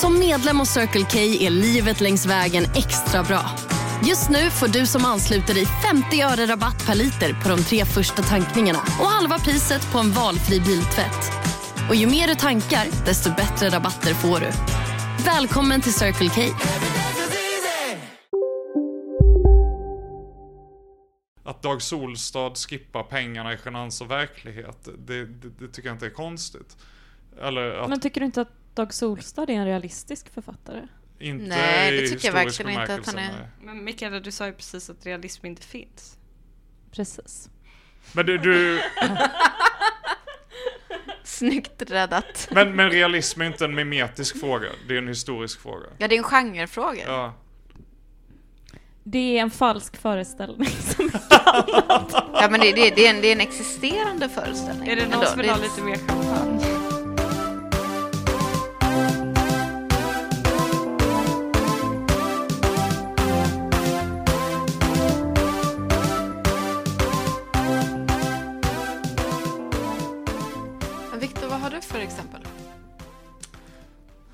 Som medlem hos Circle K är livet längs vägen extra bra. Just nu får du som ansluter dig 50 öre rabatt per liter på de tre första tankningarna och halva priset på en valfri biltvätt. Och ju mer du tankar, desto bättre rabatter får du. Välkommen till Circle K. Att Dag Solstad skippar pengarna i Genans och verklighet, det, det, det tycker jag inte är konstigt. Eller att Men tycker du inte att Dag Solstad är en realistisk författare? inte Nej, det tycker jag verkligen inte att han är. nej. Men Mikaela, du sa ju precis att realism inte finns. Precis. Men du, du Snyggt räddat. men, men realism är inte en mimetisk fråga, det är en historisk fråga. Ja, det är en genrefråga. Ja. Det är en falsk föreställning. Som Ja, men det, det, det, är en, det är en existerande föreställning. Är det någon som vill ha lite mer champagne?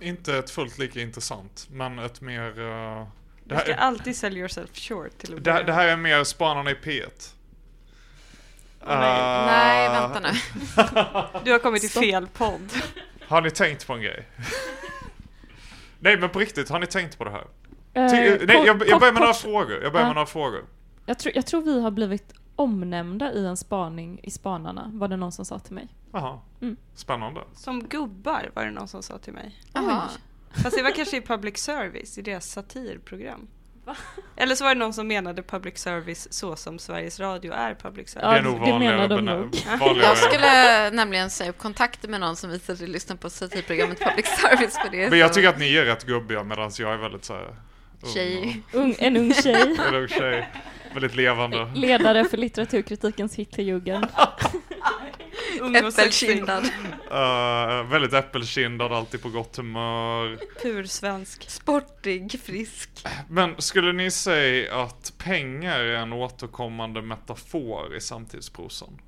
Inte ett fullt lika intressant, men ett mer... eh, det, Du ska här, alltid sell yourself short till att det, det här är mer Spanarna i P1. nej. Eh, Nej, vänta nu. Du har kommit till fel podd. Har ni tänkt på en grej? Nej men på riktigt, har ni tänkt på det här? Eh, Ty, nej, jag, jag börjar med några frågor. Jag börjar Ja. med några frågor. Jag tror, jag tror vi har blivit omnämnda i en spaning i Spanarna, var det någon som sa till mig. Jaha. Mm. Spännande. Som gubbar var det någon som sa till mig. Jaha. Fast det var kanske i public service, i deras satirprogram. Eller så var det någon som menade public service så som Sveriges Radio är public service. Ja, det är nog det vanligare. menar de nog. vanligare. Jag skulle nämligen säga upp kontakter med någon som visar sig lyssna på satirprogrammet Public Service för det. Men jag så- tycker att ni är rätt gubbiga medan jag är väldigt såhär... Tjej. Ung, en ung tjej, En ung tjej. Väldigt levande. ledare för litteraturkritikens Hitlerjugend. Äppelkindad. Uh, väldigt äppelkindad, alltid på gott humör. Pursvensk. Sportig, frisk. Men skulle ni säga att pengar är en återkommande metafor i samtidsprosan?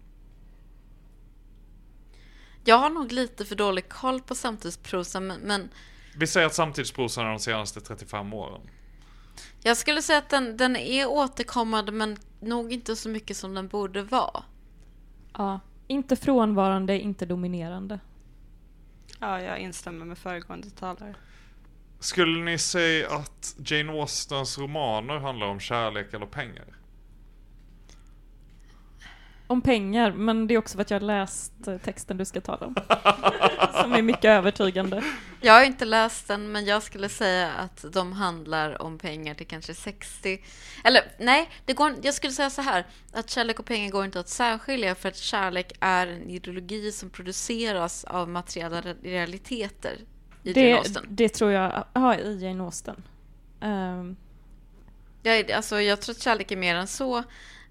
Jag har nog lite för dålig koll på samtidsprosa, men, men Vi säger att samtidsprosan är de senaste 35 åren. Jag skulle säga att den, den är återkommande, men nog inte så mycket som den borde vara. Ja, inte frånvarande, inte dominerande. Ja, jag instämmer med föregående talare. Skulle ni säga att Jane Austens romaner handlar om kärlek eller pengar? Om pengar, men det är också för att jag har läst eh, texten du ska tala om. Som är mycket övertygande. Jag har inte läst den, men jag skulle säga att de handlar om pengar till kanske 60... Eller nej, det går, jag skulle säga så här, att kärlek och pengar går inte att särskilja för att kärlek är en ideologi som produceras av materiella re- realiteter i Jane Det, Austen. det tror jag, ja, i Jane Austen. Ehm, Jag, alltså, jag tror att kärlek är mer än så.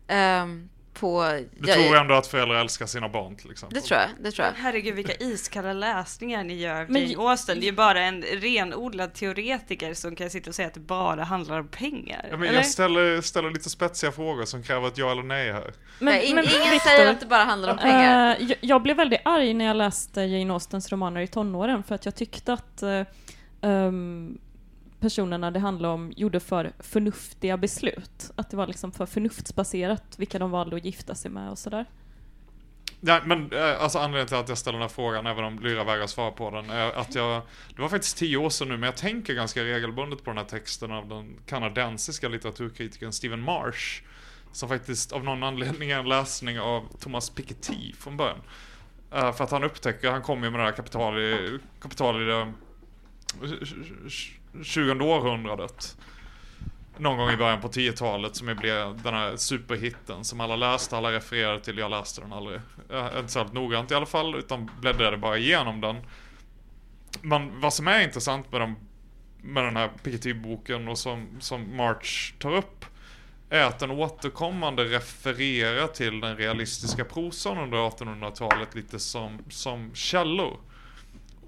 ehm, på, Du jag, tror ändå att föräldrar älskar sina barn till exempel? Det tror jag, det tror jag. Herregud vilka iskalla läsningar ni gör Men- Jane Austen. Det är ju bara en renodlad teoretiker som kan sitta och säga att det bara handlar om pengar. Ja, men eller? jag ställer, ställer lite spetsiga frågor som kräver ett ja eller nej här. men, Nej, men ingen Victor, säger att det bara handlar om pengar. eh, jag, jag blev väldigt arg när jag läste Jane Austens romaner i tonåren för att jag tyckte att eh, ehm, personerna det handlade om gjorde för förnuftiga beslut. Att det var liksom för förnuftsbaserat vilka de valde att gifta sig med och sådär. Nej, men eh, alltså anledningen till att jag ställer den här frågan, även om Lyra vägrar svara på den, är att jag, det var faktiskt tio år sedan nu, men jag tänker ganska regelbundet på den här texten av den kanadensiska litteraturkritikern Stephen Marsh, som faktiskt av någon anledning är en läsning av Thomas Piketty från början. Eh, för att han upptäcker, han kommer ju med det här kapital i, kapital i det eh, 20 århundradet. Någon gång i början på 10-talet som ju blev den här superhitten som alla läste, alla refererade till. Jag läste den aldrig. Eh, Inte särskilt noggrant i alla fall, utan bläddrade bara igenom den. men vad som är intressant med, dem, med den här Piketty-boken och som, som March tar upp är att den återkommande refererar till den realistiska prosan under 1800-talet lite som, som källor.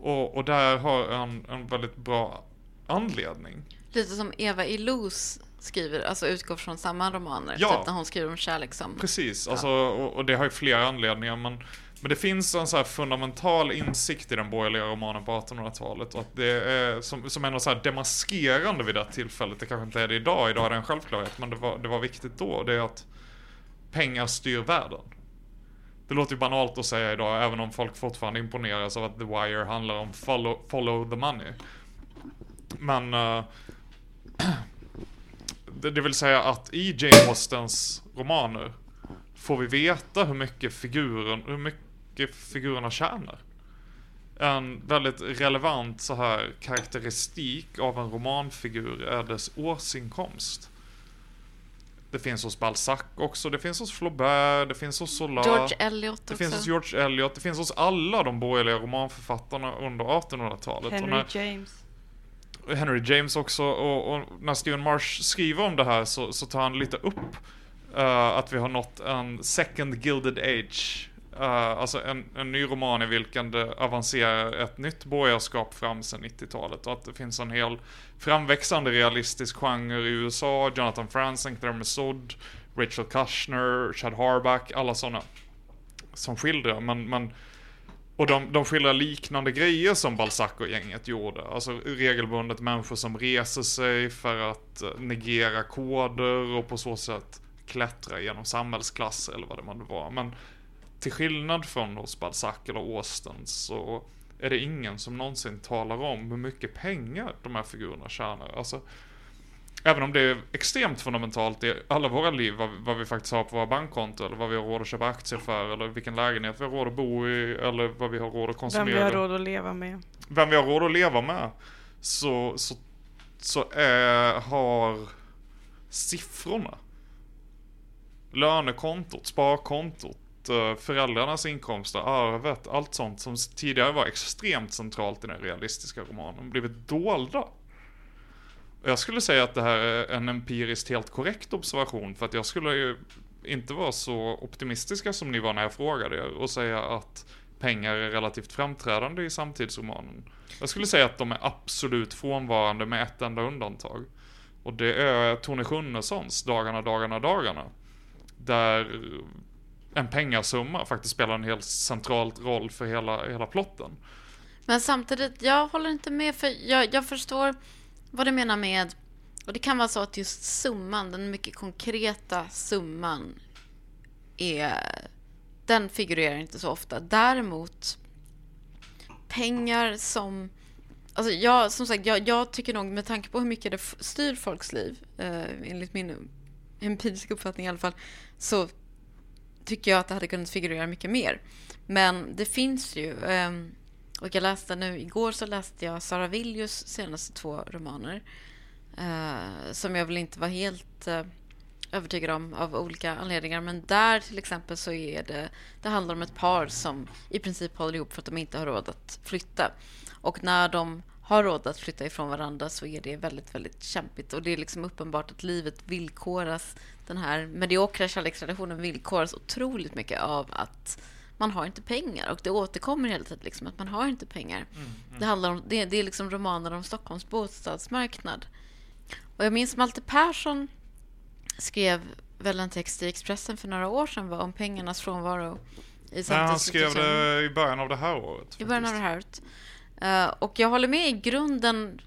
Och, och där har en, en väldigt bra anledning. Lite som Eva Illouz skriver, alltså utgår från samma romaner. Ja. Typ när hon skriver om kärlek som... Precis, alltså, och, och det har ju flera anledningar men, men det finns en så fundamental insikt i den borgerliga romanen på 1800-talet och att det är som, som är något så demaskerande vid det tillfället. Det kanske inte är det idag, idag är det en självklarhet men det var, det var viktigt då. Det är att pengar styr världen. Det låter ju banalt att säga idag, även om folk fortfarande imponeras av att The Wire handlar om follow, follow the money. Men eh, det, det vill säga att i Jane Austens romaner får vi veta hur mycket, figuren, hur mycket figurerna tjänar. En väldigt relevant så här karaktäristik av en romanfigur är dess årsinkomst. Det finns hos Balzac också, det finns hos Flaubert, det finns hos Zola. George Eliot Det också. finns hos George Eliot, det finns hos alla de borgerliga romanförfattarna under 1800-talet. Och Henry när- James. Henry James också och, och när Steven Marsh skriver om det här så, så tar han lite upp uh, att vi har nått en second gilded age. Uh, alltså en, en ny roman i vilken det avancerar ett nytt borgarskap fram sedan 90-talet och att det finns en hel framväxande realistisk genre i USA. Jonathan Franzen, Claire Messud, Rachel Kushner, Chad Harback, alla sådana som skildrar. Men, men och de, de skildrar liknande grejer som Balzac och gänget gjorde. Alltså regelbundet människor som reser sig för att eh, negera koder och på så sätt klättra genom samhällsklasser eller vad det nu var. Men till skillnad från hos Balzac eller Austen så är det ingen som någonsin talar om hur mycket pengar de här figurerna tjänar. Alltså, även om det är extremt fundamentalt i alla våra liv, vad, vad vi faktiskt har på våra bankkonton, eller vad vi har råd att köpa aktier för, eller vilken lägenhet vi har råd att bo i, eller vad vi har råd att Vem konsumera. vi har råd att leva med. Vem vi har råd att leva med. Så, så, så är, har siffrorna, lönekontot, sparkontot, eh, föräldrarnas inkomster, arvet, allt sånt som tidigare var extremt centralt i den realistiska romanen, blivit dolda. Jag skulle säga att det här är en empiriskt helt korrekt observation, för att jag skulle ju inte vara så optimistiska som ni var när jag frågade er och säga att pengar är relativt framträdande i samtidsromanen. Jag skulle säga att de är absolut frånvarande med ett enda undantag. Och det är Tone Schunnessons Dagarna, dagarna, dagarna. Där en pengasumma faktiskt spelar en helt central roll för hela, hela plotten. Men samtidigt, jag håller inte med för jag, jag förstår vad du menar med och det kan vara så att just summan, den mycket konkreta summan är den figurerar inte så ofta. Däremot pengar som Alltså jag, som sagt, jag, jag tycker nog med tanke på hur mycket det styr folks liv, eh, enligt min empiriska uppfattning i alla fall, så tycker jag att det hade kunnat figurera mycket mer. Men det finns ju, Eh, och jag läste nu, igår så läste jag Sara Villius senaste två romaner. Eh, som jag väl inte var helt eh, övertygad om av olika anledningar. Men där till exempel så är det, det handlar om ett par som i princip håller ihop för att de inte har råd att flytta. Och när de har råd att flytta ifrån varandra så är det väldigt, väldigt kämpigt. Och det är liksom uppenbart att livet villkoras, den här mediokra kärleksrelationen villkoras otroligt mycket av att man har inte pengar. Och det återkommer hela tiden liksom att man har inte pengar. Det, handlar om, det, det är liksom romaner om Stockholms bostadsmarknad. Och jag minns Malte Persson skrev väl en text i Expressen för några år sedan va, om pengarnas frånvaro i Nej, han skrev det i början av det här året. I början av det här året. Eh, och jag håller med i grunden,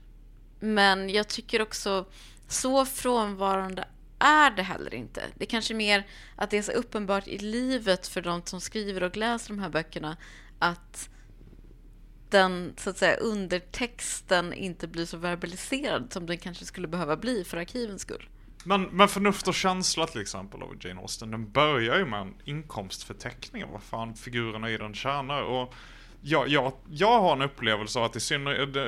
men jag tycker också så frånvarande är det heller inte. Det är kanske mer att det är så uppenbart i livet för de som skriver och läser de här böckerna att den så att säga undertexten inte blir så verbaliserad som den kanske skulle behöva bli för arkivens skull. Men, men förnuft och känsla till exempel av Jane Austen, den börjar ju med en inkomstförteckning av vad fan figurerna i den tjänar. Och jag, jag, jag har en upplevelse av att i synnerhet, eh,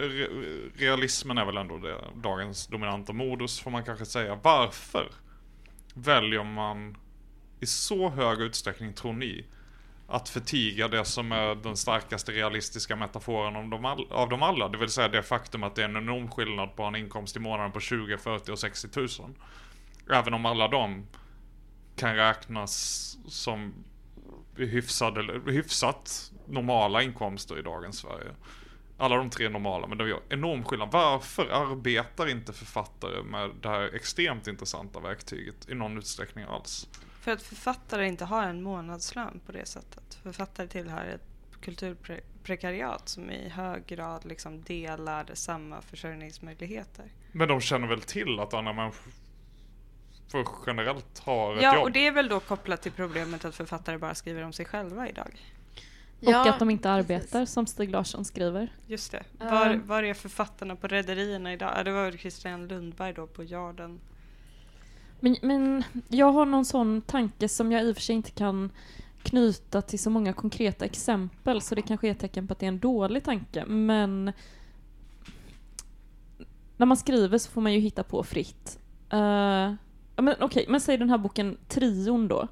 realismen är väl ändå det, dagens dominanta modus får man kanske säga. Varför väljer man i så hög utsträckning, tror ni, att förtiga det som är den starkaste realistiska metaforen av dem all, av dem alla. Det vill säga det faktum att det är en enorm skillnad på en inkomst i månaden på 20, 40 och 60 tusen. Även om alla de kan räknas som hyfsade, hyfsat normala inkomster i dagens Sverige. Alla de tre normala, men det är enorm skillnad. Varför arbetar inte författare med det här extremt intressanta verktyget i någon utsträckning alls? För att författare inte har en månadslön på det sättet. Författare tillhör ett kulturprekariat som i hög grad liksom delar samma försörjningsmöjligheter. Men de känner väl till att andra människor generellt har ett ja, jobb? och det är väl då kopplat till problemet att författare bara skriver om sig själva idag. Och Ja, att de inte arbetar precis. som Stig Larsson skriver. Just det. Var, var är författarna på rederierna idag? Det var väl Christian Lundberg då på Jarden. Men, men jag har någon sån tanke som jag i och för sig inte kan knyta till så många konkreta exempel så det kanske är ett tecken på att det är en dålig tanke. Men när man skriver så får man ju hitta på fritt. Uh, men okej, men säg den här boken Trion då.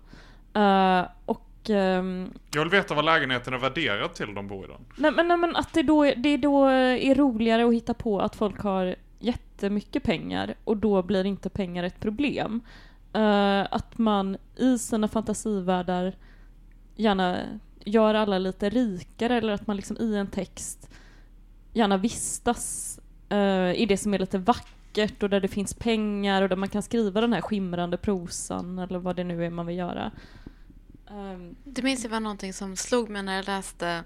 Eh, och ehm, Jag vill veta vad lägenheten är värderad till de bor i den. Nej men, nej, men att det då, det då är roligare att hitta på att folk har jättemycket pengar och då blir inte pengar ett problem. Eh, att man i sina fantasivärldar gärna gör alla lite rikare eller att man liksom i en text gärna vistas eh, i det som är lite vackert och där det finns pengar och där man kan skriva den här skimrande prosan eller vad det nu är man vill göra. Ehm, Det minns jag var någonting som slog mig när jag läste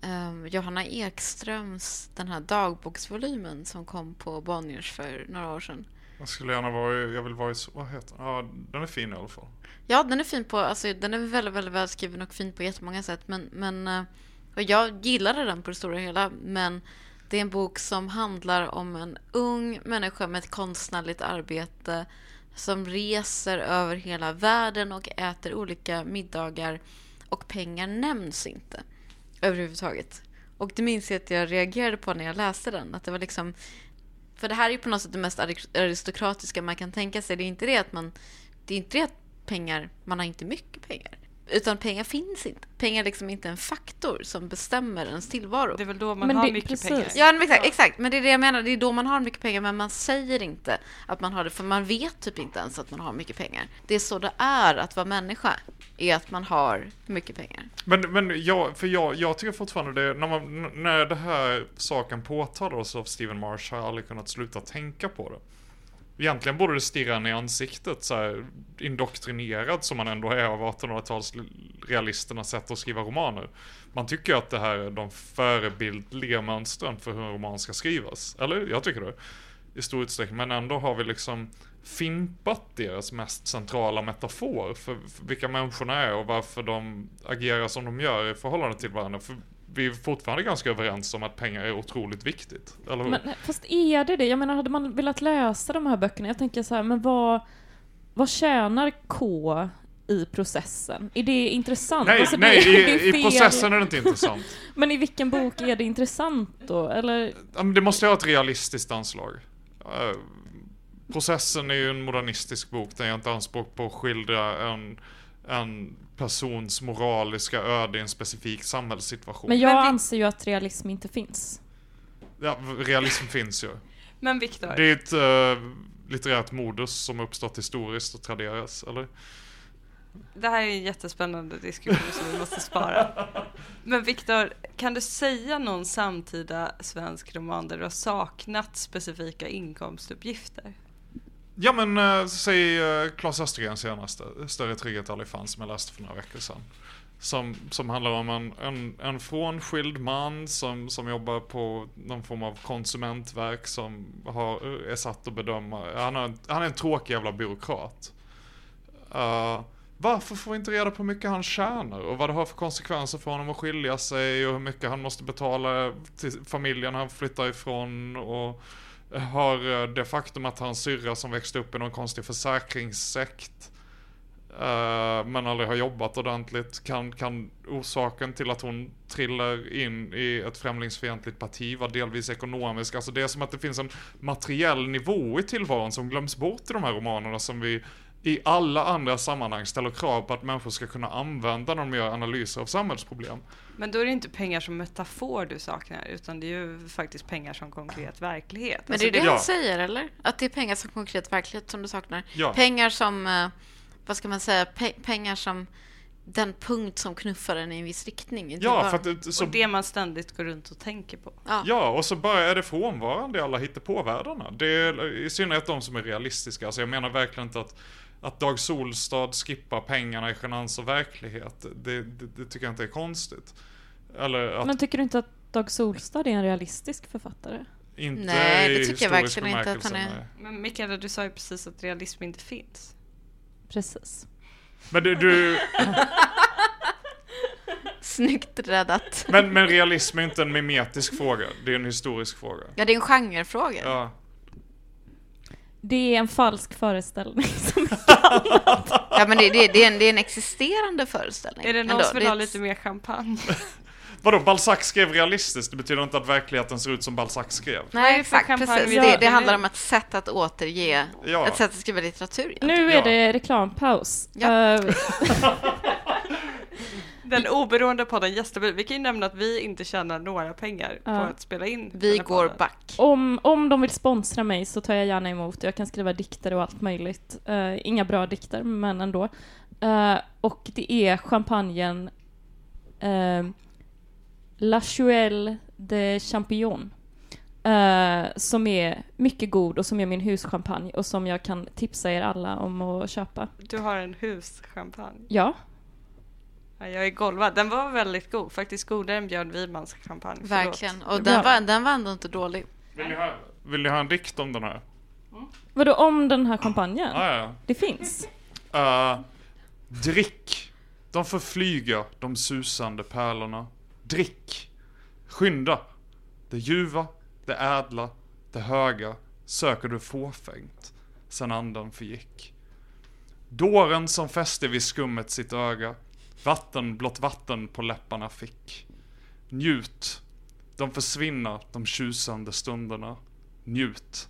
ehm, Johanna Ekströms den här dagboksvolymen som kom på Bonniers för några år sedan. Jag skulle gärna vara i, jag vill vara i, vad heter den? Ja, den är fin i alla fall. Ja, den är fin på, alltså den är väldigt, väldigt välskriven och fin på jättemånga sätt. Men, men eh, och jag gillade den på det stora hela. Men det är en bok som handlar om en ung människa med ett konstnärligt arbete som reser över hela världen och äter olika middagar och pengar nämns inte överhuvudtaget. Och det minns jag att jag reagerade på när jag läste den. Att det var liksom för det här är ju på något sätt det mest aristokratiska man kan tänka sig. Det är inte det att man... Det är inte det att pengar, man har inte mycket pengar. Utan pengar finns inte. Pengar är liksom inte en faktor som bestämmer ens tillvaro. Det är väl då man Men har det- mycket precis. pengar. Ja, men exakt, exakt. Men det är det jag menar. Det är då man har mycket pengar, men man säger inte att man har det, för man vet typ inte ens att man har mycket pengar. Det är så det är att vara människa, är att man har mycket pengar. Men, men jag, för jag, jag tycker fortfarande det, när, man, när det här saken påtalades av Stephen Marsh har jag aldrig kunnat sluta tänka på det. Egentligen borde det stirra en i ansiktet, så här, indoktrinerad som man ändå är av 1800-talsrealisternas sätt att skriva romaner. Man tycker att det här är de förebildliga mönstren för hur en roman ska skrivas. Eller? Jag tycker det. I stor utsträckning. Men ändå har vi liksom fimpat deras mest centrala metafor för, för vilka människorna är och varför de agerar som de gör i förhållande till varandra. För vi är fortfarande ganska överens om att pengar är otroligt viktigt. Eller hur? Men, fast är det det? Jag menar, hade man velat läsa de här böckerna? Jag tänker så här, men vad, vad tjänar K i processen? Är det intressant? nej, Alltså, det- nej det i, i fel. processen är det inte intressant. Men i vilken bok är det intressant då? Eller? Det måste ha ett realistiskt anslag. Eh, Processen är ju en modernistisk bok. Den gör inte anspråk på att skildra en, en persons moraliska öde i en specifik samhällssituation. Men jag Men vi- anser ju att realism inte finns. Ja, realism finns ju. Men Viktor, Det är ett uh, litterärt modus som uppstått historiskt och traderas, eller? det här är en jättespännande diskussion som vi måste spara. Men Viktor, kan du säga någon samtida svensk roman där du har saknat specifika inkomstuppgifter? Ja men äh, säg äh, Claes Östergrens senaste, Större trygghet aldrig fanns, som jag läste för några veckor sedan. Som, som handlar om en, en, en frånskild man som, som jobbar på någon form av konsumentverk som har, är satt att bedöma, han, har, han är en tråkig jävla byråkrat. Uh, varför får vi inte reda på hur mycket han tjänar och vad det har för konsekvenser för honom att skilja sig och hur mycket han måste betala till familjen han flyttar ifrån och har eh, det faktum att hans syrra som växte upp i någon konstig försäkringssekt eh, men aldrig har jobbat ordentligt kan, kan orsaken till att hon trillar in i ett främlingsfientligt parti vara delvis ekonomisk. Alltså det är som att det finns en materiell nivå i tillvaron som glöms bort i de här romanerna som vi i alla andra sammanhang ställer krav på att människor ska kunna använda när de gör analyser av samhällsproblem. Men då är det inte pengar som metafor du saknar, utan det är ju faktiskt pengar som konkret verklighet. Men Alltså, det är det Ja. han säger, eller? Att det är pengar som konkret verklighet som du saknar. Ja. Pengar som, eh, vad ska man säga, pe- pengar som den punkt som knuffar den i en viss riktning. inte Ja, bara- för att det, så, och det man ständigt går runt och tänker på. ja. ja, och så bara är det frånvarande i alla hittepåvärldarna. Det är i synnerhet de som är realistiska. Alltså jag menar verkligen inte att, att Dag Solstad skippar pengarna i genans och verklighet. Det, det, det tycker jag inte är konstigt. Eller att Men tycker du inte att Dag Solstad är en realistisk författare? inte Nej, det tycker jag verkligen inte att han är. nej. Men Mikaela, du sa ju precis att realism inte finns. Precis. Men du, du Snyggt räddat. men, men realism är inte en mimetisk fråga. Det är en historisk fråga. Ja, det är en genrefråga. Ja. Det är en falsk föreställning. Som Ja, men det, det, det, är en, det är en existerande föreställning. Är det någon ändå. som vill ha lite mer champagne? Vadå, Balzac skrev realistiskt? Det betyder inte att verkligen ser ut som Balzac skrev. Nej, exakt. Precis. Det, det handlar om ett sätt att återge, Ja. ett sätt att skriva litteratur. egentligen. nu är det reklampaus. Ja. Eh, Den oberoende podden Gästabud. Vi kan ju nämna att vi inte tjänar några pengar på Ja. att spela in Vi går podden. back. om, om de vill sponsra mig så tar jag gärna emot. Jag kan skriva dikter och allt möjligt. Eh, inga bra dikter, men ändå. Eh, och det är champagnen eh, La Chuelle de Champignon. eh, som är mycket god och som är min huschampagne och som jag kan tipsa er alla om att köpa. Du har en huschampagne. Ja, Ja, jag är golvad. Den var väldigt god. Faktiskt godare än Björn Wimans champagne. Förlåt. Verkligen. Och den var, den var ändå inte dålig. Vill ni ha, vill ni ha en dikt om den här? vadå om den här champagnen? Ah, ja. Det finns. Uh, drick. De förflyger de susande pärlorna. Drick. Skynda. Det ljuva, det ädla, det höga söker du fåfängt sen anden förgick. Dåren som fäste vid skummet sitt öga, vatten blott vatten på läpparna fick. Njut. De försvinna, de tjusande stunderna. Njut.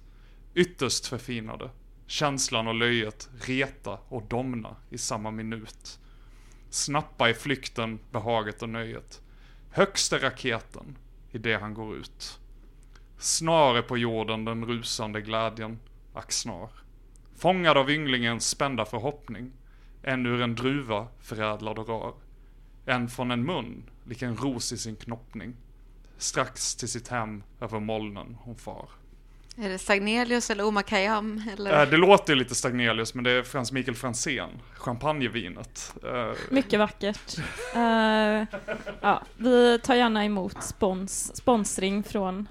Ytterst förfinade. Känslan och löjet reta och domna i samma minut. Snappa i flykten behaget och nöjet. Högste raketen i det han går ut. Snar är på jorden den rusande glädjen, ack snar. Fångad av ynglingens spända förhoppning, en ur en druva förädlad och rar. En från en mun, lik en ros i sin knoppning. Strax till sitt hem över molnen hon far. Är det Stagnelius eller Omar Khayyam? Eller? Eh, Det låter lite Stagnelius, men det är Frans Mikael Franzén, champagnevinet. Eh, Mycket vackert. Eh, ja, vi tar gärna emot spons, sponsring från...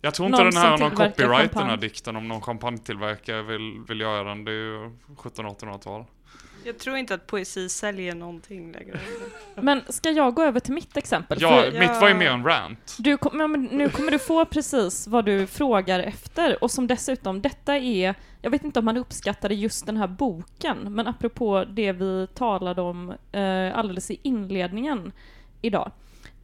Jag tror inte Någon den här har någon copyright den här champagne. dikten om någon champagnetillverkare vill, vill göra den. Det är ju 1700-1800-tal. Jag tror inte att poesi säljer någonting längre. Men ska jag gå över till mitt exempel? Ja, För mitt var ju mer en rant. du kom, men nu kommer du få precis vad du frågar efter och som dessutom, detta är, jag vet inte om man uppskattade just den här boken, men apropå det vi talade om eh, alldeles i inledningen idag,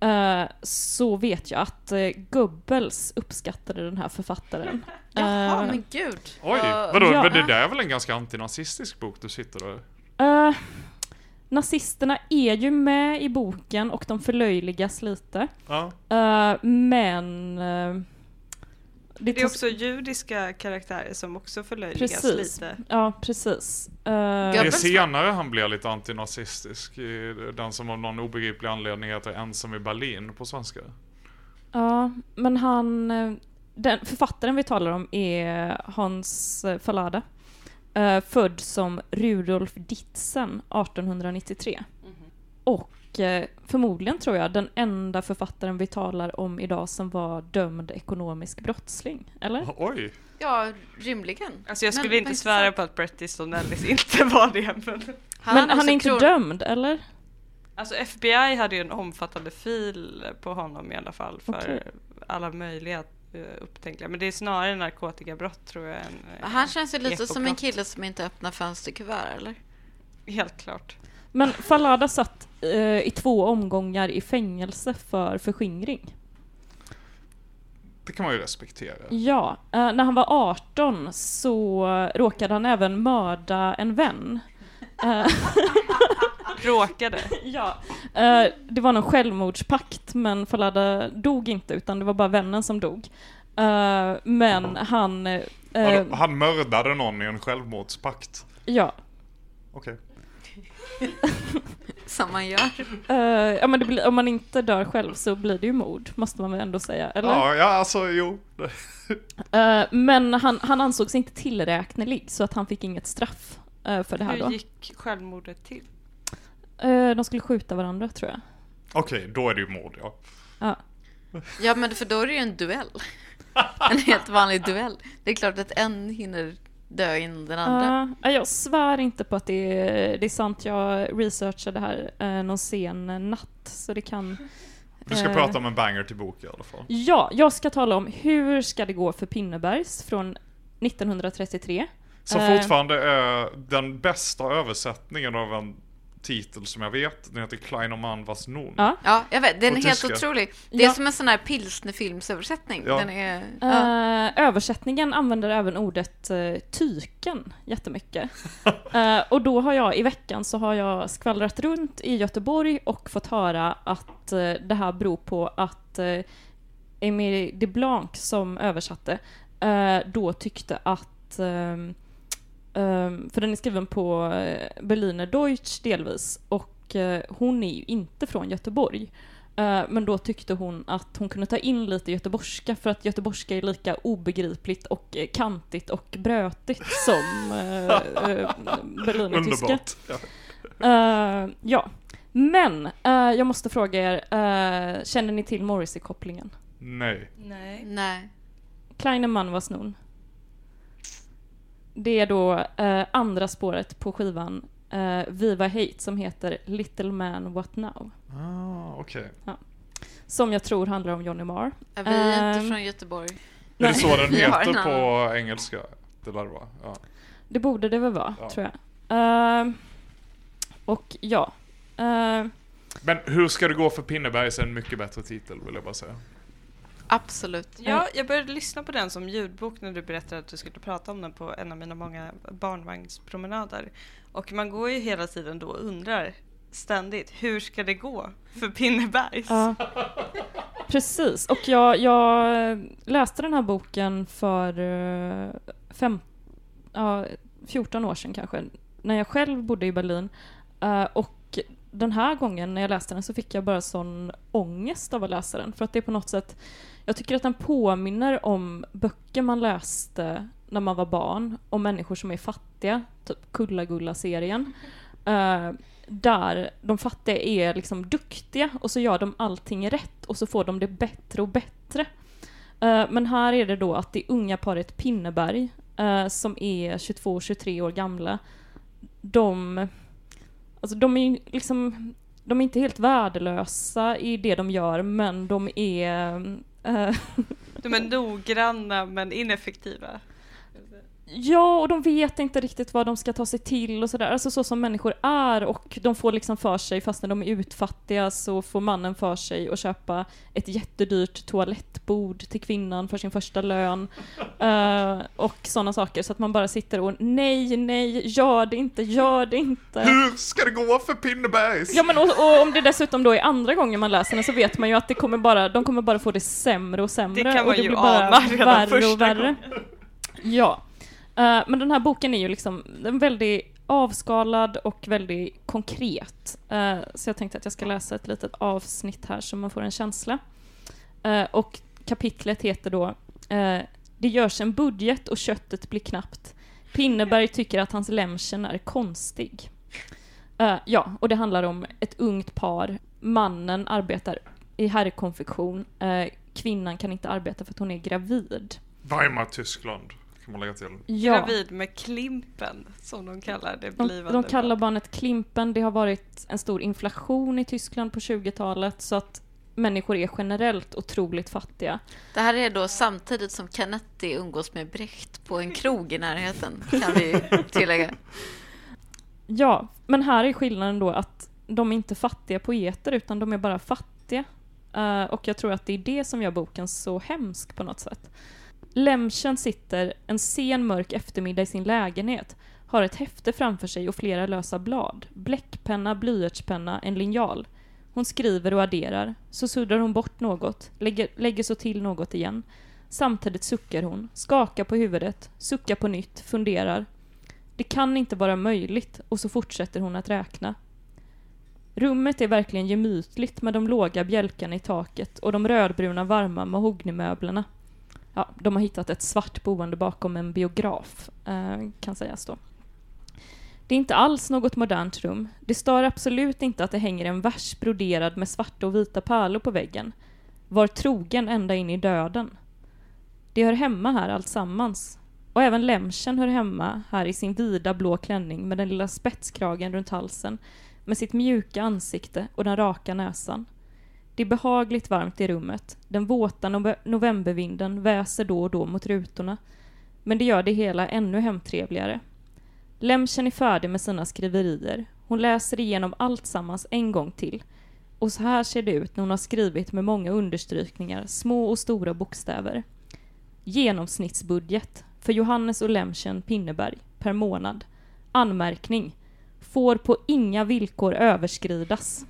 eh, så vet jag att eh, Goebbels uppskattade den här författaren. Jaha, Eh, men gud. Oj, Vad- vadå? ja. Men det där är väl en ganska antinazistisk bok du sitter där? Eh, nazisterna är ju med i boken och de förlöjligas lite. Ja. Men... eh, Det är också judiska karaktärer som också förlöjligas Precis. lite. Ja, precis. Eh, Det är senare han blir lite antinazistisk. Den som av någon obegriplig anledning heter Ensam i Berlin på svenska. ja, men han... eh, Den författaren vi talar om är Hans eh, Fallada. eh, född som Rudolf Ditzen 1893. Och eh, förmodligen tror jag den enda författaren vi talar om idag som var dömd ekonomisk brottsling. Eller? Oj! Ja, rimligen. Alltså jag Men- skulle inte men svära intressant. på att Bret Easton Ellis inte var det. Men... men han är inte kron- dömd, eller? Alltså FBI hade ju en omfattande fil på honom i alla fall för Okej. alla möjliga eh, upptänkliga. Men det är snarare narkotikabrott tror jag. Än, eh, Han känns ju lite som en ekobrott. kille som inte öppnar fönsterkuvert, eller? Helt klart. Men Fallada satt eh, i två omgångar i fängelse för förskingring. Det kan man ju respektera. Ja, eh, när han var 18 så råkade han även mörda en vän. Eh, Råkade. ja, eh, det var någon självmordspakt, men Fallada dog inte, utan det var bara vännen som dog. Eh, men han... eh, Han mördade någon i en självmordspakt. ja, Okej. Som man gör. eh, ja men det blir, om man inte dör själv så blir det ju mord, måste man väl ändå säga, eller? Ja, ja, alltså jo. Eh, men han, han ansågs inte tillräknelig, så att han fick inget straff eh, för det här Hur då. gick självmordet till? De skulle skjuta varandra, tror jag. Okej, då är det ju mord, ja. Ja. Ja, men för då är det ju en duell. En helt vanlig duell. Det är klart att en hinner dö innan den andra. Ja, jag svär inte på att det är, det är sant. Jag researchade här eh, någon sen natt, så det kan... Du ska Eh. prata om en banger till bok i alla fall. Ja, jag ska tala om hur ska det gå för Pinnebergs från 1933. Som Eh. fortfarande är den bästa översättningen av en titel som jag vet. Den heter Kleiner Mann was nun. Ja. Ja, jag vet. Den är helt tyska. otrolig. Det är Ja. som en sån här pilsnerfilmsöversättning. Ja. Den är... Ja. Eh, översättningen använder även ordet uh, tyken jättemycket. Eh, och då har jag i veckan så har jag skvallrat runt i Göteborg och fått höra att eh, det här beror på att uh, Emile de Blanc som översatte eh, då tyckte att ehm, ehm, för den är skriven på eh, Berliner Deutsch delvis och eh, hon är ju inte från Göteborg. Eh, Men då tyckte hon att hon kunde ta in lite göteborgska för att göteborgska är lika obegripligt och eh, kantigt och brötigt som eh, berlinertyska. Underbart. Ja. Eh, ja. Men jag måste fråga er, känner ni till Morrissey-kopplingen? Nej. Nej. Nej. Kleine Mann was nun. Det är då eh, andra spåret på skivan eh, Viva Hate som heter Little Man What Now. Ah, okej. Som jag tror handlar om Johnny Marr. Ja, Vi är Ehm, inte från Göteborg. Är det så den heter på engelska? Det lär det vara. Ja. Det borde det väl vara, Ja. tror jag. Ehm, och ja. Ehm, Men hur ska det gå för Pinnebergs är en mycket bättre titel vill jag bara säga. Absolut. Ja, jag började lyssna på den som ljudbok när du berättade att du skulle prata om den på en av mina många barnvagnspromenader. Och man går ju hela tiden då och undrar ständigt, hur ska det gå för Pinnebergs? ja. Precis, och jag, jag läste den här boken för eh, fem, ja, 14 år sedan kanske, när jag själv bodde i Berlin. Eh, och den här gången när jag läste den så fick jag bara sån ångest av att läsa den, för att det är på något sätt jag tycker att den påminner om böcker man läste när man var barn, om människor som är fattiga, typ Kulla-Gulla-serien. Eh, där de fattiga är liksom duktiga och så gör de allting rätt och så får de det bättre och bättre. Eh, men här är det då att det unga paret Pinneberg, eh, som är 22-23 år gamla, de, alltså de är liksom, de är inte helt värdelösa i det de gör, men de är Eh. De är noggranna men ineffektiva. Ja, och de vet inte riktigt vad de ska ta sig till och sådär. Alltså så som människor är och de får liksom för sig, fast när de är utfattiga så får mannen för sig att köpa ett jättedyrt toalettbord till kvinnan för sin första lön. Eh, och sådana saker. Så att man bara sitter och nej, nej, gör det inte, gör det inte. Hur ska det gå för Pinnebergs? Ja men och, och om det dessutom då är andra gången man läser den så vet man ju att det kommer bara, de kommer bara få det sämre och sämre. Det kan och man det ju blir bara ana redan värre första och värre. Ja. Eh, men den här boken är ju liksom den väldigt avskalad och väldigt konkret. Uh, så jag tänkte att jag ska läsa ett litet avsnitt här så man får en känsla. Uh, och kapitlet heter då Det görs en budget och köttet blir knappt. Pinneberg tycker att hans lämchen är konstig. Ja, och det handlar om ett ungt par. Mannen arbetar i herrkonfektion. Kvinnan kan inte arbeta för att hon är gravid. Weimar, Tyskland. Kan man lägga till. Ja. Gravid med Klimpen, som de kallar det De, blivande. de kallar barnet. barnet Klimpen. Det har varit en stor inflation i Tyskland på 20-talet så att människor är generellt otroligt fattiga. Det här är då samtidigt som Canetti umgås med Brecht på en krog i närheten, kan vi tillägga. Ja, men här är skillnaden då att de är inte fattiga poeter utan de är bara fattiga. Eh, och jag tror att det är det som gör boken så hemsk på något sätt. Lemchen sitter en sen mörk eftermiddag i sin lägenhet, har ett häfte framför sig och flera lösa blad, bläckpenna, blyertspenna, en linjal. Hon skriver och adderar, så suddar hon bort något, lägger, lägger så till något igen. Samtidigt suckar hon, skakar på huvudet, suckar på nytt, funderar. Det kan inte vara möjligt, och så fortsätter hon att räkna. Rummet är verkligen gemytligt med de låga bjälkarna i taket och de rödbruna varma mahognymöblerna. Ja, de har hittat ett svart boende bakom en biograf, eh, kan sägas då. Det är inte alls något modernt rum. Det stör absolut inte att det hänger en vers broderad med svarta och vita pärlor på väggen. Var trogen ända in i döden. Det hör hemma här alltsammans. Och även Lemchen hör hemma här i sin vida blå klänning med den lilla spetskragen runt halsen, med sitt mjuka ansikte och den raka näsan. Det är behagligt varmt i rummet. Den våta novembervinden väser då och då mot rutorna. Men det gör det hela ännu hemtrevligare. Lemchen är färdig med sina skriverier. Hon läser igenom allt sammans en gång till. Och så här ser det ut när hon har skrivit med många understrykningar, små och stora bokstäver. Genomsnittsbudget för Johannes och Lemchen Pinneberg per månad. Anmärkning. Får på inga villkor överskridas.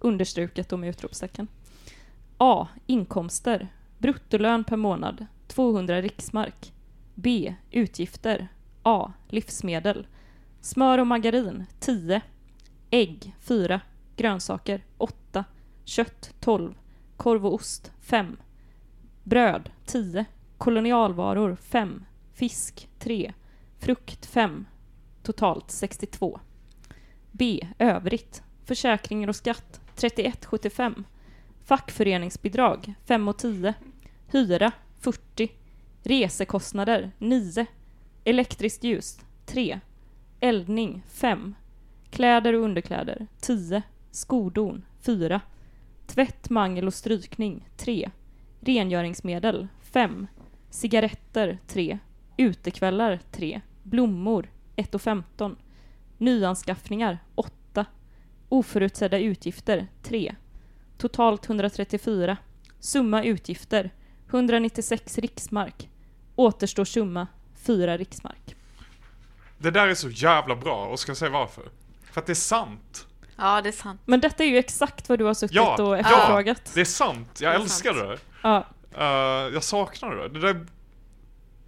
Understruket då med utropstecken. A. Inkomster. Bruttolön per månad. 200 riksmark. B. Utgifter. A. Livsmedel. Smör och margarin 10. Ägg 4. Grönsaker 8. Kött 12. Korv och ost 5. Bröd 10. Kolonialvaror 5. Fisk 3. Frukt 5. Totalt 62. B. Övrigt. Försäkringar och skatt 31,75. Fackföreningsbidrag 5 och 10. Hyra 40. Resekostnader 9. Elektriskt ljus 3. Eldning 5. Kläder och underkläder 10. Skodon 4. Tvätt, mangel och strykning 3. Rengöringsmedel 5. Cigaretter 3. Utekvällar 3. Blommor 1 och 15. Nyanskaffningar 8. Oförutsedda utgifter 3. Totalt 134. Summa utgifter 196 riksmark. Återstår summa 4 riksmark. Det där är så jävla bra och ska jag säga varför? För att det är sant. Ja, det är sant. Men detta är ju exakt vad du har suttit Ja, och ja, efterfrågat. det är sant. Jag Det är älskar sant. det. Ja, Uh, jag saknar det. det där,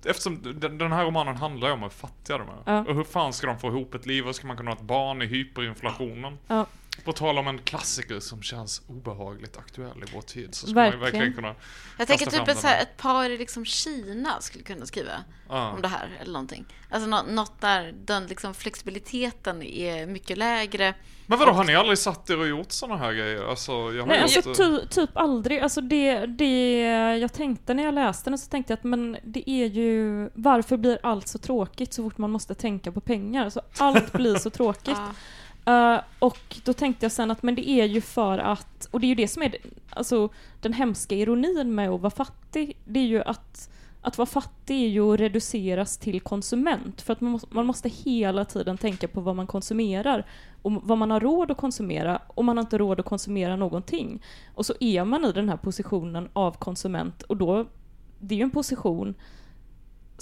eftersom den, här romanen handlar ju om hur fattiga de är. Ja. Och hur fan ska de få ihop ett liv? Hur ska man kunna ha ett barn i hyperinflationen? ja. På tal om en klassiker som känns obehagligt aktuell i vår tid så ska man ju Verkligen. verkligen kunna... Jag tänker typ ett, så här, ett par i liksom Kina skulle kunna skriva Ja. om det här eller någonting. Alltså nå- något där den liksom flexibiliteten är mycket lägre. Men vadå, har ni aldrig satt er och gjort såna här grejer? Alltså, jag har Nej, gjort alltså ty, typ aldrig. Alltså det, det jag tänkte när jag läste den så tänkte jag att men det är ju varför blir allt så tråkigt så fort man måste tänka på pengar? Alltså allt blir så tråkigt. Ja. Eh, och då tänkte jag sen att men det är ju för att, och det är ju det som är alltså, den hemska ironin med att vara fattig, det är ju att att vara fattig är ju att reduceras till konsument för att man måste, man måste hela tiden tänka på vad man konsumerar och vad man har råd att konsumera och man har inte råd att konsumera någonting. Och så är man i den här positionen av konsument och då, det är ju en position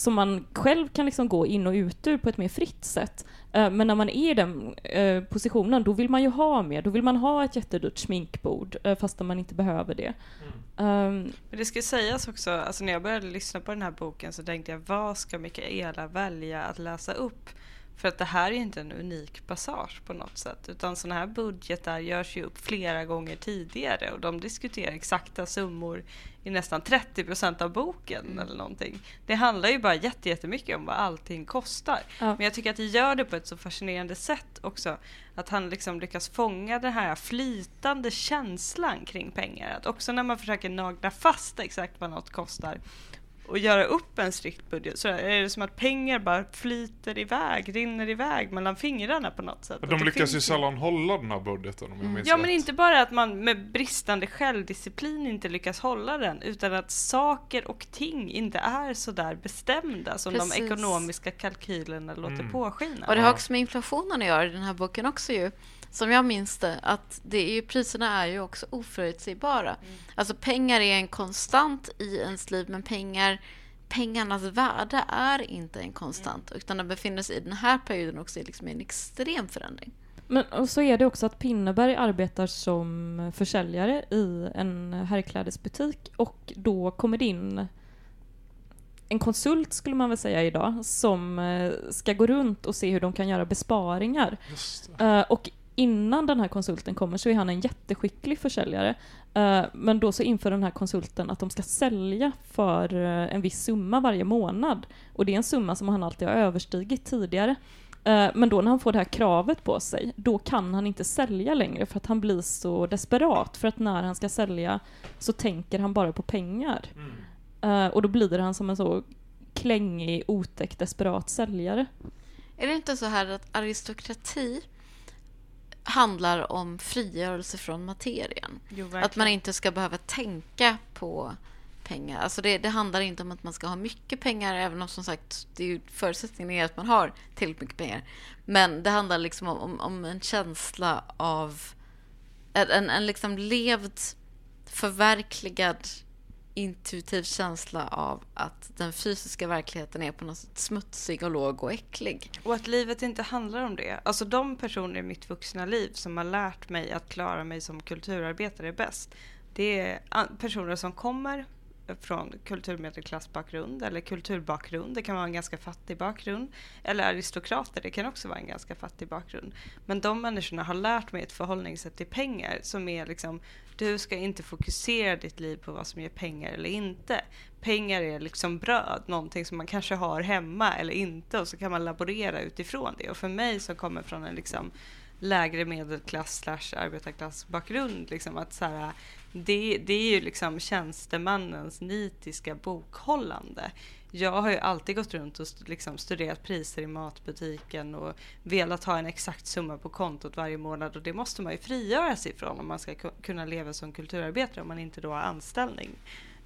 som man själv kan liksom gå in och ut ur på ett mer fritt sätt. Eh, Men när man är i den eh, positionen, då vill man ju ha mer. Då vill man ha ett jättedyrt sminkbord, eh, fastän man inte behöver det. Ehm, Men det ska sägas också, alltså när jag började lyssna på den här boken så tänkte jag vad ska Mikaela välja att läsa upp? För att det här är inte en unik passage på något sätt utan sådana här budgetar görs ju upp flera gånger tidigare och de diskuterar exakta summor i nästan 30% av boken eller någonting. Det handlar ju bara jätte- jättemycket om vad allting kostar. Ja. Men jag tycker att det gör det på ett så fascinerande sätt också. Att han liksom lyckas fånga den här flytande känslan kring pengar. Att också när man försöker nagla fast exakt vad något kostar och göra upp en strikt budget så är det som att pengar bara flyter iväg, rinner iväg mellan fingrarna på något sätt. De lyckas ju sällan hålla den här budgeten om jag minns Ja rätt. men inte bara att man med bristande självdisciplin inte lyckas hålla den utan att saker och ting inte är så där bestämda som Precis. de ekonomiska kalkylerna låter Mm. påskina. Och det har också med inflationen att göra i den här boken också ju. Som jag minns det, att det är ju, priserna är ju också oförutsägbara. Alltså pengar är en konstant i ens liv, men pengar, pengarnas värde är inte en konstant, utan de befinner sig i den här perioden också i liksom en extrem förändring. Men och så är det också att Pinneberg arbetar som försäljare i en herrklädesbutik och då kommer det in en konsult skulle man väl säga idag som eh, ska gå runt och se hur de kan göra besparingar. Just det. Eh, och innan den här konsulten kommer så är han en jätteskicklig försäljare. Eh, men då så inför den här konsulten att de ska sälja för eh, en viss summa varje månad. Och det är en summa som han alltid har överstigit tidigare. Eh, Men då när han får det här kravet på sig, då kan han inte sälja längre för att han blir så desperat. För att när han ska sälja så tänker han bara på pengar. Eh, Och då blir han som en så klängig, otäck, desperat säljare. Är det inte så här att aristokrati handlar om frigörelse från materien? Jo, Att man inte ska behöva tänka på pengar. Alltså det, det handlar inte om att man ska ha mycket pengar, även om som sagt det är ju, förutsättningen är att man har tillräckligt mycket pengar. Men det handlar liksom om, om, om en känsla av en, en, en liksom levd, förverkligad intuitiv känsla av att den fysiska verkligheten är på något sätt smutsig och låg och äcklig. Och att livet inte handlar om det. Alltså de personer i mitt vuxna liv som har lärt mig att klara mig som kulturarbetare bäst. Det är personer som kommer från kulturmedelklassbakgrund eller kulturbakgrund. Det kan vara en ganska fattig bakgrund. Eller aristokrater, det kan också vara en ganska fattig bakgrund. Men de människorna har lärt mig ett förhållningssätt till pengar som är liksom, du ska inte fokusera ditt liv på vad som ger pengar eller inte. Pengar är liksom bröd, någonting som man kanske har hemma eller inte och så kan man laborera utifrån det. Och för mig som kommer från en liksom lägre medelklass slash arbetarklass bakgrund, liksom att så här, det, det är ju liksom tjänstemannens nitiska bokhållande. Jag har ju alltid gått runt och liksom studerat priser i matbutiken och velat ha en exakt summa på kontot varje månad och det måste man ju frigöra sig ifrån om man ska kunna leva som kulturarbetare om man inte då har anställning.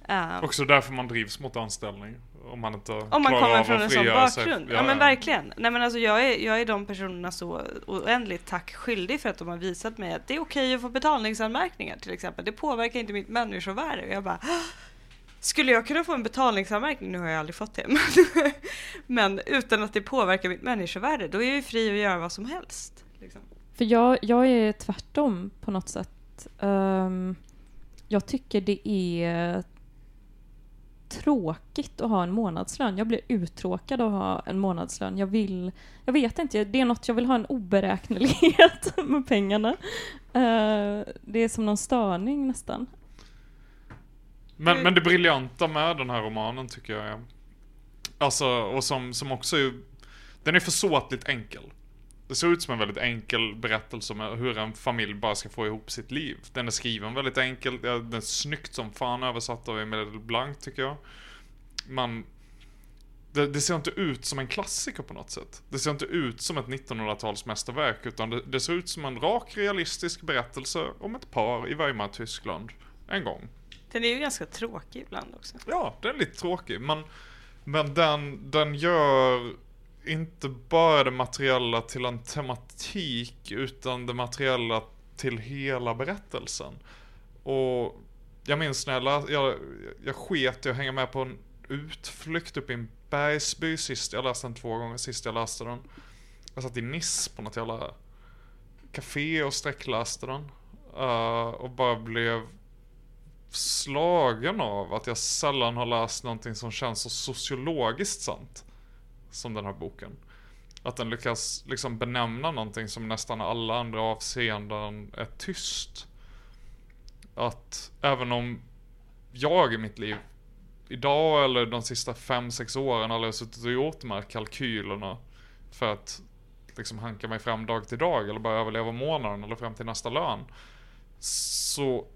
Eh, Också därför man drivs mot anställning. Om man inte om man klarar kommer av från att en sån bakgrund. Ja, men verkligen. Nej, men alltså, jag, är, jag är de personerna så oändligt tack skyldig för att de har visat mig att det är okej att få betalningsanmärkningar till exempel. Det påverkar inte mitt människovärde. Och jag bara, "Åh, skulle jag kunna få en betalningsanmärkning? Nu har jag aldrig fått det. Men, men utan att det påverkar mitt människovärde, då är jag ju fri att göra vad som helst. Liksom. För jag, jag är tvärtom på något sätt. Ehm, jag tycker det är tråkigt att ha en månadslön. Jag blir uttråkad av att ha en månadslön. Jag vill, jag vet inte, det är något jag vill ha en oberäknelighet med pengarna. Eh, det är som någon störning nästan. Men, men det briljanta med den här romanen tycker jag är... Alltså, och som, som också är... Den är försåtligt enkel. Det ser ut som en väldigt enkel berättelse om hur en familj bara ska få ihop sitt liv. Den är skriven väldigt enkelt, ja, den är snyggt som fan översatt av Emil Blanc tycker jag. Man... Det, det ser inte ut som en klassiker på något sätt. Det ser inte ut som ett 1900-talsmästerverk, utan det, det ser ut som en rak, realistisk berättelse om ett par i Weimar-Tyskland. En gång. Den är ju ganska tråkig ibland också. Ja, den är lite tråkig, men, men den, den gör inte bara det materiella till en tematik, utan det materiella till hela berättelsen. Och jag minns när jag, lä- jag, jag sket i att hänga med på en utflykt upp i en bergsby sist, jag läste den två gånger sist jag läste den. Jag satt i Nice på något jävla café och sträckläste den. Uh, och bara blev slagen av att jag sällan har läst någonting som känns så sociologiskt sant. Som den här boken. Att den lyckas liksom benämna någonting som nästan alla andra avseenden är tyst. Att även om jag i mitt liv idag eller de sista fem sex åren aldrig har suttit och gjort de här kalkylerna för att liksom hanka mig fram dag till dag eller bara överleva månaden eller fram till nästa lön. Så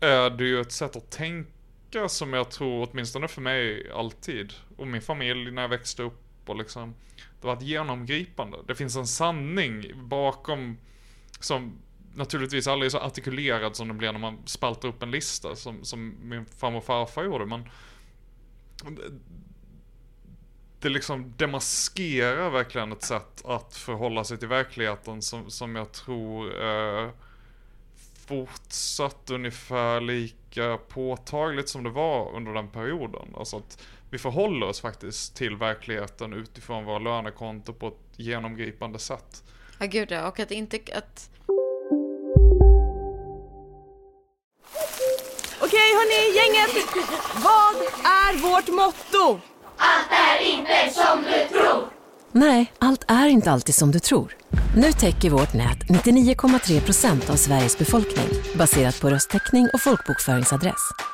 är det ju ett sätt att tänka som jag tror, åtminstone för mig, alltid. Och min familj när jag växte upp och liksom. Det var ett genomgripande. Det finns en sanning bakom som naturligtvis aldrig är så artikulerad som den blir när man spaltar upp en lista som, som min farmor och farfar gjorde. Men det liksom demaskerar verkligen ett sätt att förhålla sig till verkligheten som, som jag tror eh, fortsatt ungefär lika påtagligt som det var under den perioden. Alltså att vi förhåller oss faktiskt till verkligheten utifrån våra lönekonto på ett genomgripande sätt. Ja, gud ja. Och att inte... Att... Okej hörni, gänget! Vad är vårt motto? Nej, allt är inte alltid som du tror. Nu täcker vårt nät 99,3 procent av Sveriges befolkning baserat på röstteckning och folkbokföringsadress.